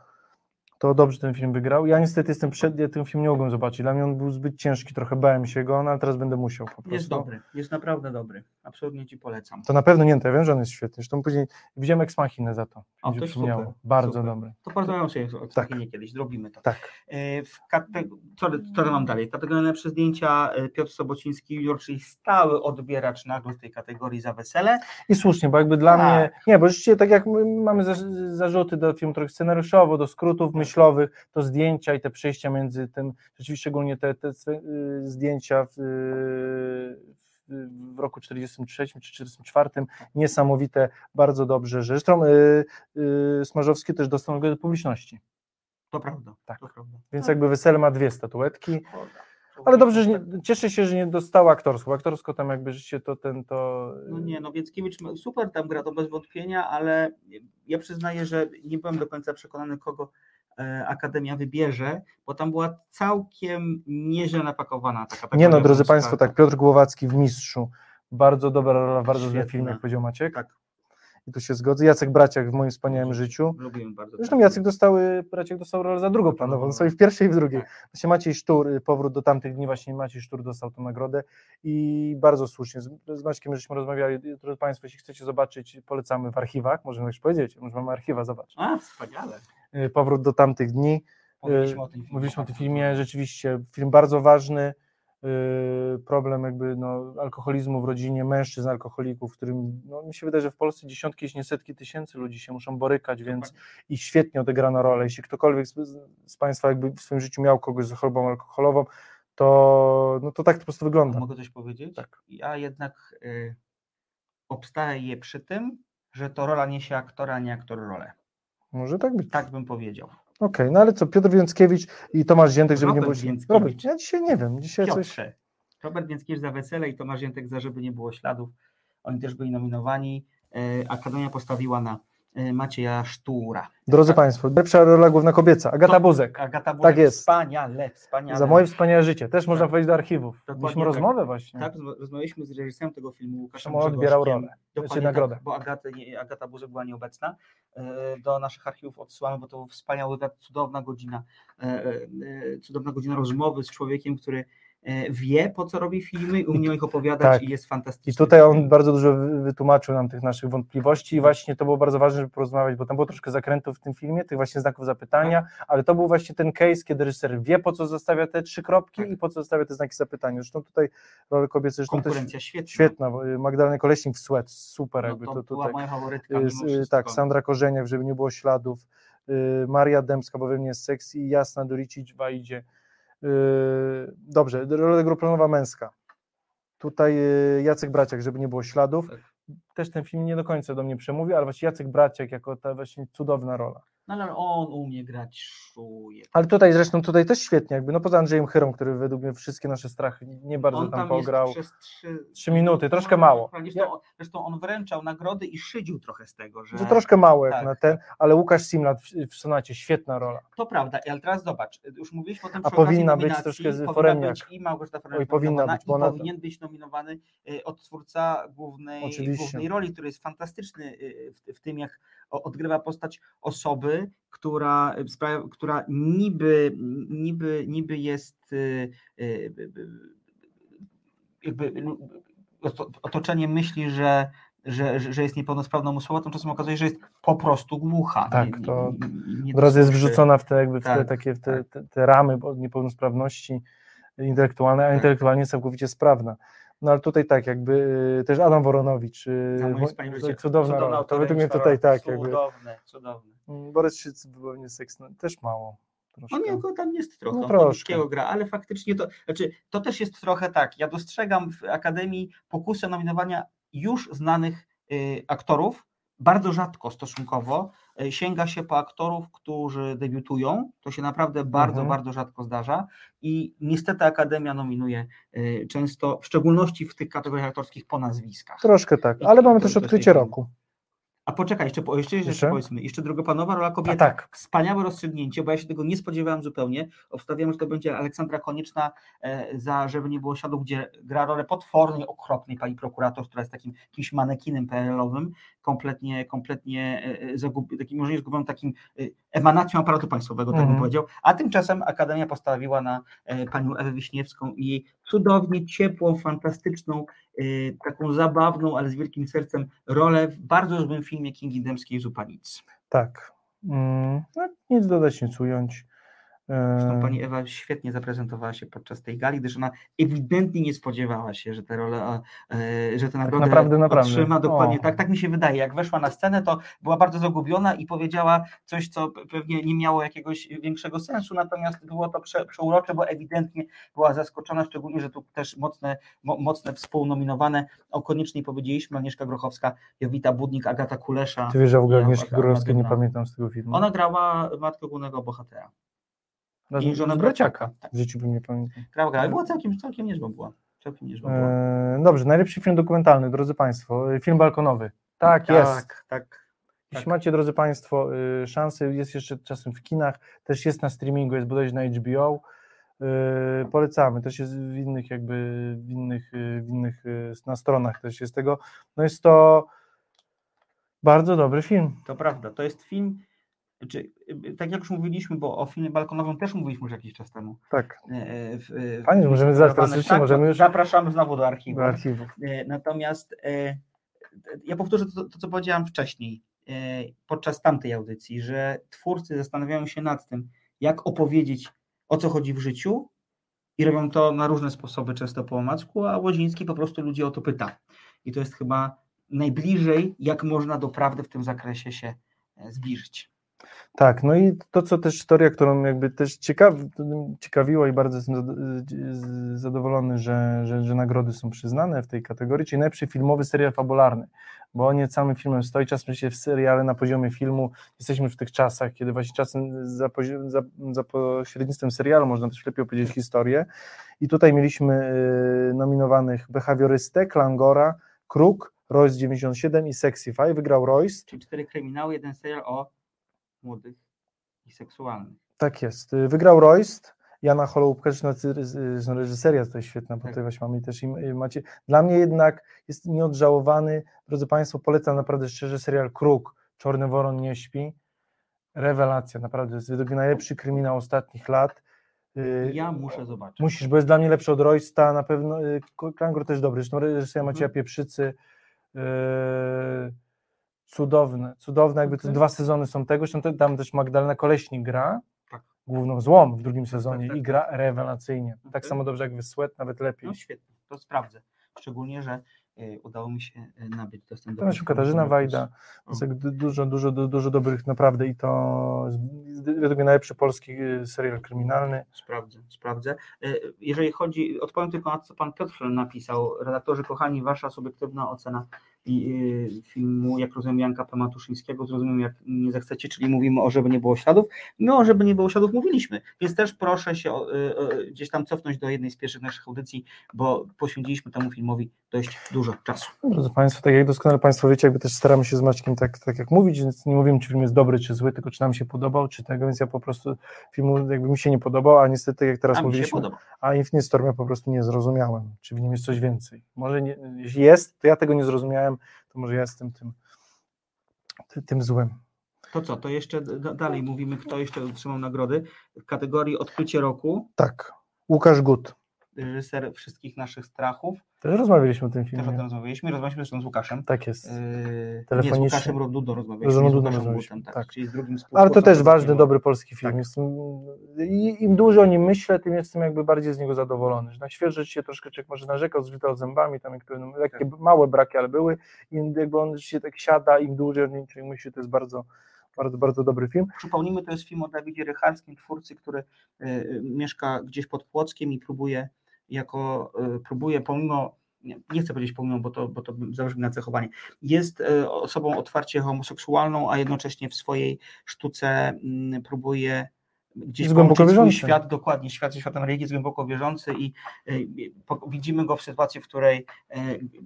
to dobrze ten film wygrał. Ja niestety jestem przed, ja ten film nie mogłem zobaczyć. Dla mnie on był zbyt ciężki, trochę bałem się go, no ale teraz będę musiał po prostu. Jest dobry, jest naprawdę dobry. Absolutnie ci polecam. To na pewno nie, to ja wiem, że on jest świetny. Zresztą później widziałem Ex Machinę za to. O, się to super, Bardzo super. dobry. To porozmawiam sobie o Tak. tak. nie kiedyś, zrobimy to. Tak. E, W kate... co, co mam dalej? Kategoria najlepsze zdjęcia e, Piotr Sobociński junior, czyli stały odbieracz nagród tej kategorii za wesele. I słusznie, bo jakby dla Tak. mnie, nie, bo rzeczywiście tak jak my mamy za- zarzuty do filmu trochę scenariuszowo, do skrótów myślowych, to zdjęcia i te przejścia między tym, rzeczywiście szczególnie te, te y, zdjęcia w, y, w, w roku 43 czy 44, niesamowite, bardzo dobrze, że zresztą y, y, Smarzowski też dostał nagrodę publiczności, To prawda. Tak. To prawda. więc jakby Wesele ma dwie statuetki, Szkoda. ale dobrze, że nie, cieszę się, że nie dostała aktorsko, bo aktorsko tam jakby życie to ten, to... No nie, no Więckiewicz ma- super tam gra, to bez wątpienia, ale ja przyznaję, że nie byłem do końca przekonany, kogo Akademia wybierze, bo tam była całkiem nieźle napakowana ta kategoria. Nie no, drodzy. Państwo, tak, Piotr Głowacki w Mistrzu, bardzo dobra rola, bardzo Świetna. film, jak powiedział Maciek. Tak. I tu się zgodzę. Jacek Braciak w moim wspaniałym życiu. Lubiłem bardzo. Zresztą ten Jacek dostały, Braciak dostał rolę za drugoplanową, no sobie w pierwszej i w drugiej. Tak. Właśnie Maciej Sztur, y, powrót do tamtych dni, właśnie Maciej Sztur dostał tę nagrodę i bardzo słusznie. Z, z Maćkiem żeśmy rozmawiali, drodzy Państwo, jeśli chcecie zobaczyć, polecamy w archiwach, możemy już powiedzieć, może mamy archiwa, zobacz. A, wspaniale. Y, Powrót do tamtych dni. Mówiliśmy Y, o tym filmie. Mówiliśmy o tym filmie, rzeczywiście film bardzo ważny, y, problem jakby no, alkoholizmu w rodzinie, mężczyzn alkoholików, w którym no, mi się wydaje, że w Polsce dziesiątki, jeśli nie setki tysięcy ludzi się muszą borykać, więc i świetnie odegrana rola. Jeśli ktokolwiek z, z Państwa jakby w swoim życiu miał kogoś z chorobą alkoholową, to, no, to tak to po prostu wygląda. Mogę coś powiedzieć? Tak. Ja jednak y, obstaję przy tym, że to rola niesie aktora, a nie aktor rolę. Może tak być. Tak bym powiedział. Okej, no ale co, Piotr Więckiewicz i Tomasz Ziętek, żeby nie Robert było... Więckiewicz. Robert, ja dzisiaj nie wiem, dzisiaj coś... Piotrze. Robert Więckiewicz za wesele i Tomasz Jętek za żeby nie było śladów. Oni też byli nominowani. E, Akademia postawiła na Macieja Sztura. Drodzy Państwo, lepsza rola główna kobieca, Agata To- Buzek. Agata Buzek, Tak jest. Wspaniale, wspaniale. Za moje wspaniałe życie. Też można Tak. wejść do archiwów. Mieliśmy tak. rozmowę właśnie. Tak, rozma- rozmawialiśmy z reżyserem tego filmu, Łukaszem odbierał rolę, Dokładnie czy nagrodę. Tak, bo Agata, Agata Buzek była nieobecna. E, Do naszych archiwów odsyłamy, bo to wspaniały, wywiad, cudowna godzina, e, cudowna godzina rozmowy z człowiekiem, który wie, po co robi filmy, umie o nich opowiadać tak. i jest fantastyczny. I tutaj on bardzo dużo wy- wytłumaczył nam tych naszych wątpliwości i właśnie to było bardzo ważne, żeby porozmawiać, bo tam było troszkę zakrętów w tym filmie, tych właśnie znaków zapytania, Tak. ale to był właśnie ten case, kiedy reżyser wie, po co zostawia te trzy kropki Tak. i po co zostawia te znaki zapytania. Zresztą tutaj role kobiece, zresztą też Konkurencja świetna. świetna, bo, y, Magdalena Koleśnik w Sweat, super No, jakby to, to była tutaj. moja faworytka Y, y. Tak, Sandra Korzeniak, żeby nie było śladów, Maria Dębska, bo we mnie jest seks i Jasna Doricic idzie. Dobrze, rola drugoplanowa męska. Tutaj y, Jacek Braciak, żeby nie było śladów. Tak. Też ten film nie do końca do mnie przemówi, ale właśnie Jacek Braciak jako ta właśnie cudowna rola. No ale on umie grać szuje. Ale tutaj zresztą tutaj też świetnie, jakby no poza Andrzejem Chyrą, który według mnie wszystkie nasze strachy nie bardzo tam tam pograł. przez trzy, Trzy minuty, troszkę mało. Zresztą, Ja- zresztą on wręczał nagrody i szydził trochę z tego, że Że troszkę mało jak tak, na ten, ale Łukasz Simlat w, w Sonacie, świetna rola. To prawda, ale teraz zobacz, już mówiliśmy o tym A powinna być troszkę z Foremniak. I Małgorzata Foremniak Oj, powinna być, bo i ona- powinien być nominowany y, odtwórca głównej, Oczywiście. głównej roli, który jest fantastyczny y, w, w tym, jak odgrywa postać osoby, która, sprawia, która niby, niby, niby jest y, y, jakby oto- otoczenie myśli, że że, że jest niepełnosprawną osobą, tymczasem okazuje się, że jest po prostu głucha. Tak, Nie- to nie- Od razu jest wrzucona w te, jakby w te, Tak, takie w te, tak. te, te ramy niepełnosprawności intelektualnej, a Tak. intelektualnie jest całkowicie sprawna. No ale tutaj tak, jakby y, też Adam Woronowicz, y, życiem. cudowna rola. To według mnie tutaj tak, jakby Cudowne, cudowne. mm, Borys Szyc, wybornie seks, no, też mało. Troszkę. Nie, go tam jest trochę, no troszkę. gra, ale faktycznie to, znaczy, to też jest trochę tak, ja dostrzegam w Akademii pokusę nominowania już znanych y, aktorów, bardzo rzadko stosunkowo y, sięga się po aktorów, którzy debiutują, to się naprawdę bardzo, Mhm. bardzo rzadko zdarza i niestety Akademia nominuje y, często, w szczególności w tych kategoriach aktorskich po nazwiskach. Troszkę tak, ale mamy też odkrycie roku. A poczekaj, jeszcze, po- jeszcze, jeszcze, Jeszcze? powiedzmy, jeszcze drugoplanowa rola kobiety. tak, Wspaniałe rozstrzygnięcie, bo ja się tego nie spodziewałem zupełnie. Obstawiałem, że to będzie Aleksandra Konieczna e, za Żeby nie było śladów, gdzie gra rolę potwornie okropnej pani prokurator, która jest takim jakimś manekinem PRL-owym, kompletnie, kompletnie e, e, zagub, takim, może nie zgubioną, takim emanacją aparatu państwowego, tak bym Mhm. powiedział. A tymczasem Akademia postawiła na panią Ewę Wiśniewską i jej cudownie ciepłą, fantastyczną, taką zabawną, ale z wielkim sercem rolę w bardzo złym filmie Kingi Dębskiej Nic. tak. Mm, no, nic dodać, nic ująć. Zresztą E, pani Ewa świetnie zaprezentowała się podczas tej gali, gdyż ona ewidentnie nie spodziewała się, że tę rolę, e, że tę nagrodę naprawdę, naprawdę. otrzyma. Dokładnie O. tak, tak mi się wydaje. Jak weszła na scenę, to była bardzo zagubiona i powiedziała coś, co pe- pewnie nie miało jakiegoś większego sensu, natomiast było to prze, przeurocze, bo ewidentnie była zaskoczona, szczególnie, że tu też mocne, mo, mocne współnominowane, o koniecznie powiedzieliśmy, Agnieszka Grochowska, Jowita Budnik, Agata Kulesza. Ty wiesz, że w ogóle uważam, Górowskiej nie pamiętam z tego filmu. Ona grała matkę głównego bohatera. Razem i żonę z braciaka. Tak. W życiu bym nie pamiętał. Grała. Była całkiem, całkiem niezła była. Całkiem niezła była. E, dobrze, najlepszy film dokumentalny, drodzy Państwo. e, Film balkonowy. Tak, jest. Tak, tak. Jeśli tak. macie, drodzy Państwo, y, szansę, jest jeszcze czasem w kinach, też jest na streamingu, jest bodajże na HBO. Y, Polecamy, też jest w innych jakby, w innych, w innych na stronach też jest tego. No jest to bardzo dobry film. To prawda, to jest film, czy, y, tak jak już mówiliśmy, bo o filmie balkonowym też mówiliśmy już jakiś czas temu. Tak, e, e, w- e, w- Fajnie, że możemy zaraz, teraz tak, możemy już Zapraszamy znowu do archiwum. do archiwów. E, Natomiast ja powtórzę to, to, co powiedziałam wcześniej podczas tamtej audycji, że twórcy zastanawiają się nad tym, jak opowiedzieć o co chodzi w życiu i robią to na różne sposoby, często po omacku, a Łodziński po prostu ludzi o to pyta. I to jest chyba najbliżej, jak można do prawdy w tym zakresie się zbliżyć. Tak, no i to, co też historia, którą jakby też ciekaw, ciekawiło i bardzo jestem zadowolony, że, że, że nagrody są przyznane w tej kategorii, czyli najlepszy filmowy serial fabularny, bo nie samym filmem stoi, czasem się w seriale na poziomie filmu, jesteśmy w tych czasach, kiedy właśnie czasem za, za, za pośrednictwem serialu można też lepiej opowiedzieć historię. I tutaj mieliśmy y, nominowanych Behawiorystę, Klangora, Kruk, Royce 97 i Sexify, wygrał Royce, Czyli cztery kryminały, jeden serial o młodych i seksualnych. Tak jest. Y, Wygrał Royst, Jana Holoubka, zresztą zresztą reżyseria tutaj świetna, bo Tak. tutaj właśnie mamy też y, macie. Dla mnie jednak jest nieodżałowany, drodzy Państwo, polecam naprawdę szczerze serial Kruk, Czarny Woron nie śpi. Rewelacja, naprawdę, jest według mnie najlepszy kryminał ostatnich lat. Y, Ja muszę zobaczyć. Musisz, bo jest dla mnie lepszy od Roysta, na pewno. y, Klangor też dobry, zresztą reżyseria Macieja Mhm. Pieprzycy. y, Cudowne, cudowne, jakby te Okej. dwa sezony są tego, te- tam też Magdalena Koleśnik gra, Tak. główną złą w drugim sezonie tak, i tak. gra rewelacyjnie. Tak Okej. samo dobrze jak Wysłet, nawet lepiej. No świetnie, to sprawdzę. Szczególnie, że y, udało mi się y, nabyć dostęp do Tam jeszcze Katarzyna Wajda, jest jak dużo, dużo, du- dużo dobrych naprawdę i to według mnie najlepszy polski y, serial kryminalny. Sprawdzę, sprawdzę. Jeżeli chodzi, odpowiem tylko na to, co pan Piotr napisał. Redaktorzy, kochani, wasza subiektywna ocena i filmu, jak rozumiem, Janka P. Matuszyńskiego, zrozumiem, jak nie zechcecie, czyli mówimy o Żeby nie było śladów. My o Żeby nie było śladów mówiliśmy, więc też proszę się o, y, y, gdzieś tam cofnąć do jednej z pierwszych naszych audycji, bo poświęciliśmy temu filmowi dość dużo czasu. Drodzy Państwo, tak jak doskonale Państwo wiecie, jakby też staramy się z Maćkiem tak, tak jak mówić, więc nie mówimy, czy film jest dobry, czy zły, tylko czy nam się podobał, czy tego, więc ja po prostu filmu jakby mi się nie podobał, a niestety, jak teraz A mówiliśmy, a Infinite Storm ja po prostu nie zrozumiałem, czy w nim jest coś więcej. Może nie, jeśli jest, to ja tego nie zrozumiałem, to może ja jestem tym, ty- tym złym. To co, to jeszcze dalej mówimy, kto jeszcze otrzymał nagrody w kategorii Odkrycie Roku, Tak, Łukasz Gut. Reżyser wszystkich naszych strachów. Też rozmawialiśmy o tym Też o tym filmie. rozmawialiśmy. Rozmawialiśmy zresztą z Łukaszem. Tak jest. Yy, nie, z Telefonicznie. Łukaszem Rodudo rozmawialiśmy. Z z Rodudo Łukaszem rozmawialiśmy, Gutem, tak, tak. Czyli z drugim Ale to też ważny, dobry polski film. Tak. Jestem, i, Im dłużej o nim myślę, tym jestem jakby bardziej z niego zadowolony. Że na świeże się troszkę człowiek może narzekał, zżytał zębami, tam jakby, no, lekkie, Tak. małe braki, ale były. Im jakby on się tak siada, im dłużej o nim człowiek myśli, to jest bardzo, bardzo, bardzo dobry film. Przypomnijmy, to jest film o Dawidzie Rycharskim, twórcy, który y, y, mieszka gdzieś pod Płockiem i próbuje jako, y, próbuje pomimo, nie, nie chcę powiedzieć pomimo, bo to, bo to zabrzmi na cechowanie, jest y, osobą otwarcie homoseksualną, a jednocześnie w swojej sztuce mm, próbuje gdzieś Jest głęboko wierzący. świat, dokładnie, świat ze światem religii, jest głęboko wierzący i y, widzimy go w sytuacji, w której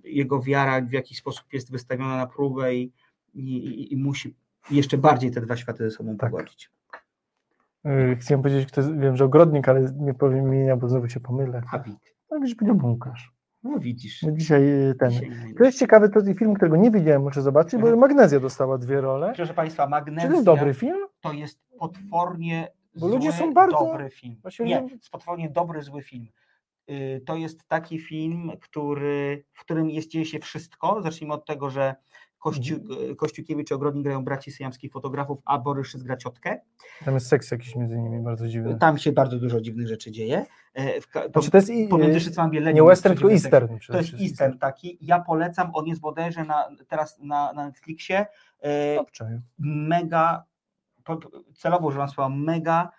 jego wiara w jakiś sposób jest wystawiona na próbę i i, i, i musi jeszcze bardziej te dwa światy ze sobą Tak. pogodzić. Yy, Chciałem powiedzieć, kto, jest- wiem, że ogrodnik, ale nie powiem imienia, bo znowu się pomylę. Habit. No, gdzieś powiedział Łukasz. No widzisz. No dzisiaj yy, ten. Dzisiaj To jest ciekawy to jest film, którego nie widziałem, muszę zobaczyć, bo Mhm. Magnezja dostała dwie role. Proszę Państwa, Czy Magnezja to jest dobry film? to jest potwornie Bo zły, ludzie są bardzo- dobry film. Właśnie Nie, jest potwornie dobry, zły film. Y, To jest taki film, który, w którym jest, dzieje się wszystko. Zacznijmy od tego, że Kościół, Mhm. Kościukiewicz i Ogrodnik grają braci syjamskich fotografów, a Boryszyc gra ciotkę. Tam jest seks jakiś między nimi bardzo dziwny. Tam się bardzo dużo dziwnych rzeczy dzieje. E, w Znaczy to jest i, pomiędzy Bielenią nie western, tylko eastern. To jest. Eastern taki. Ja polecam, on jest bodajże na, teraz na, na Netflixie. E, Dobrze. mega, celowo używam słowa mega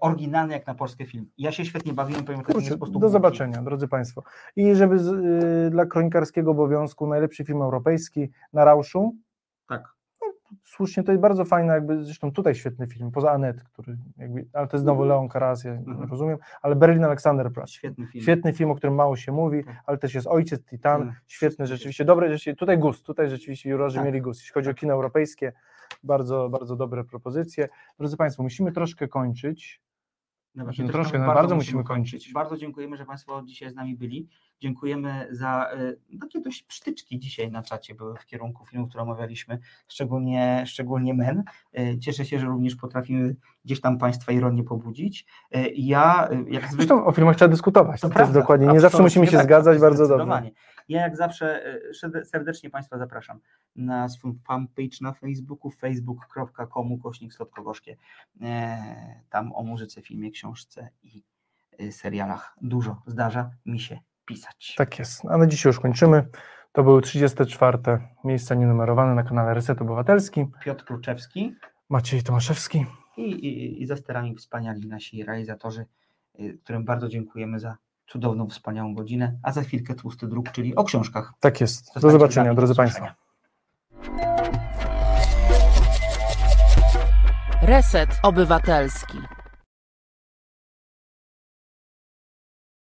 oryginalny jak na polski film. Ja się świetnie bawiłem, że Kurczę, po prostu do zobaczenia, drodzy Państwo. I żeby z, y, dla kronikarskiego obowiązku najlepszy film europejski na Rauszu. Tak. Słusznie, to jest bardzo fajny, jakby zresztą tutaj świetny film, poza Anet, który jakby, ale to jest znowu Leon Karas, ja Mhm. rozumiem, ale Berlin Alexanderplatz. Świetny film. Świetny film, o którym mało się mówi, Tak. ale też jest Ojciec Titan, Tak. świetny rzeczywiście, dobre rzeczywiście, tutaj gust, tutaj rzeczywiście jurorzy Tak. mieli gust, jeśli chodzi o kino europejskie, bardzo, bardzo dobre propozycje. Drodzy Państwo, musimy troszkę kończyć, No Musimy troszkę, no bardzo musimy kończyć. Bardzo dziękujemy, że Państwo dzisiaj z nami byli. Dziękujemy za e, takie dość psztyczki dzisiaj na czacie były w kierunku filmu, który omawialiśmy, szczególnie, szczególnie Men. E, Cieszę się, że również potrafimy gdzieś tam Państwa ironię pobudzić. E, Ja, e, jak zwykle. zresztą o filmach trzeba dyskutować, to, To prawda, dokładnie, nie zawsze musimy się tak, zgadzać, bardzo dobrze. Ja jak zawsze e, serdecznie Państwa zapraszam na swój fanpage na Facebooku facebook.com ukośnik Słodkogorzkie. E, Tam o muzyce, filmie, książce i e, serialach dużo zdarza mi się pisać. Tak jest. A na dzisiaj już kończymy. To były 34. miejsca nienumerowane na kanale Reset Obywatelski. Piotr Kluczewski Maciej Tomaszewski. i, i, i za sterami wspaniali nasi realizatorzy, którym bardzo dziękujemy za cudowną, wspaniałą godzinę, a za chwilkę tłusty druk, czyli o książkach. Tak jest. Do Zostańcie z zobaczenia, nami, drodzy do Państwo. Reset Obywatelski.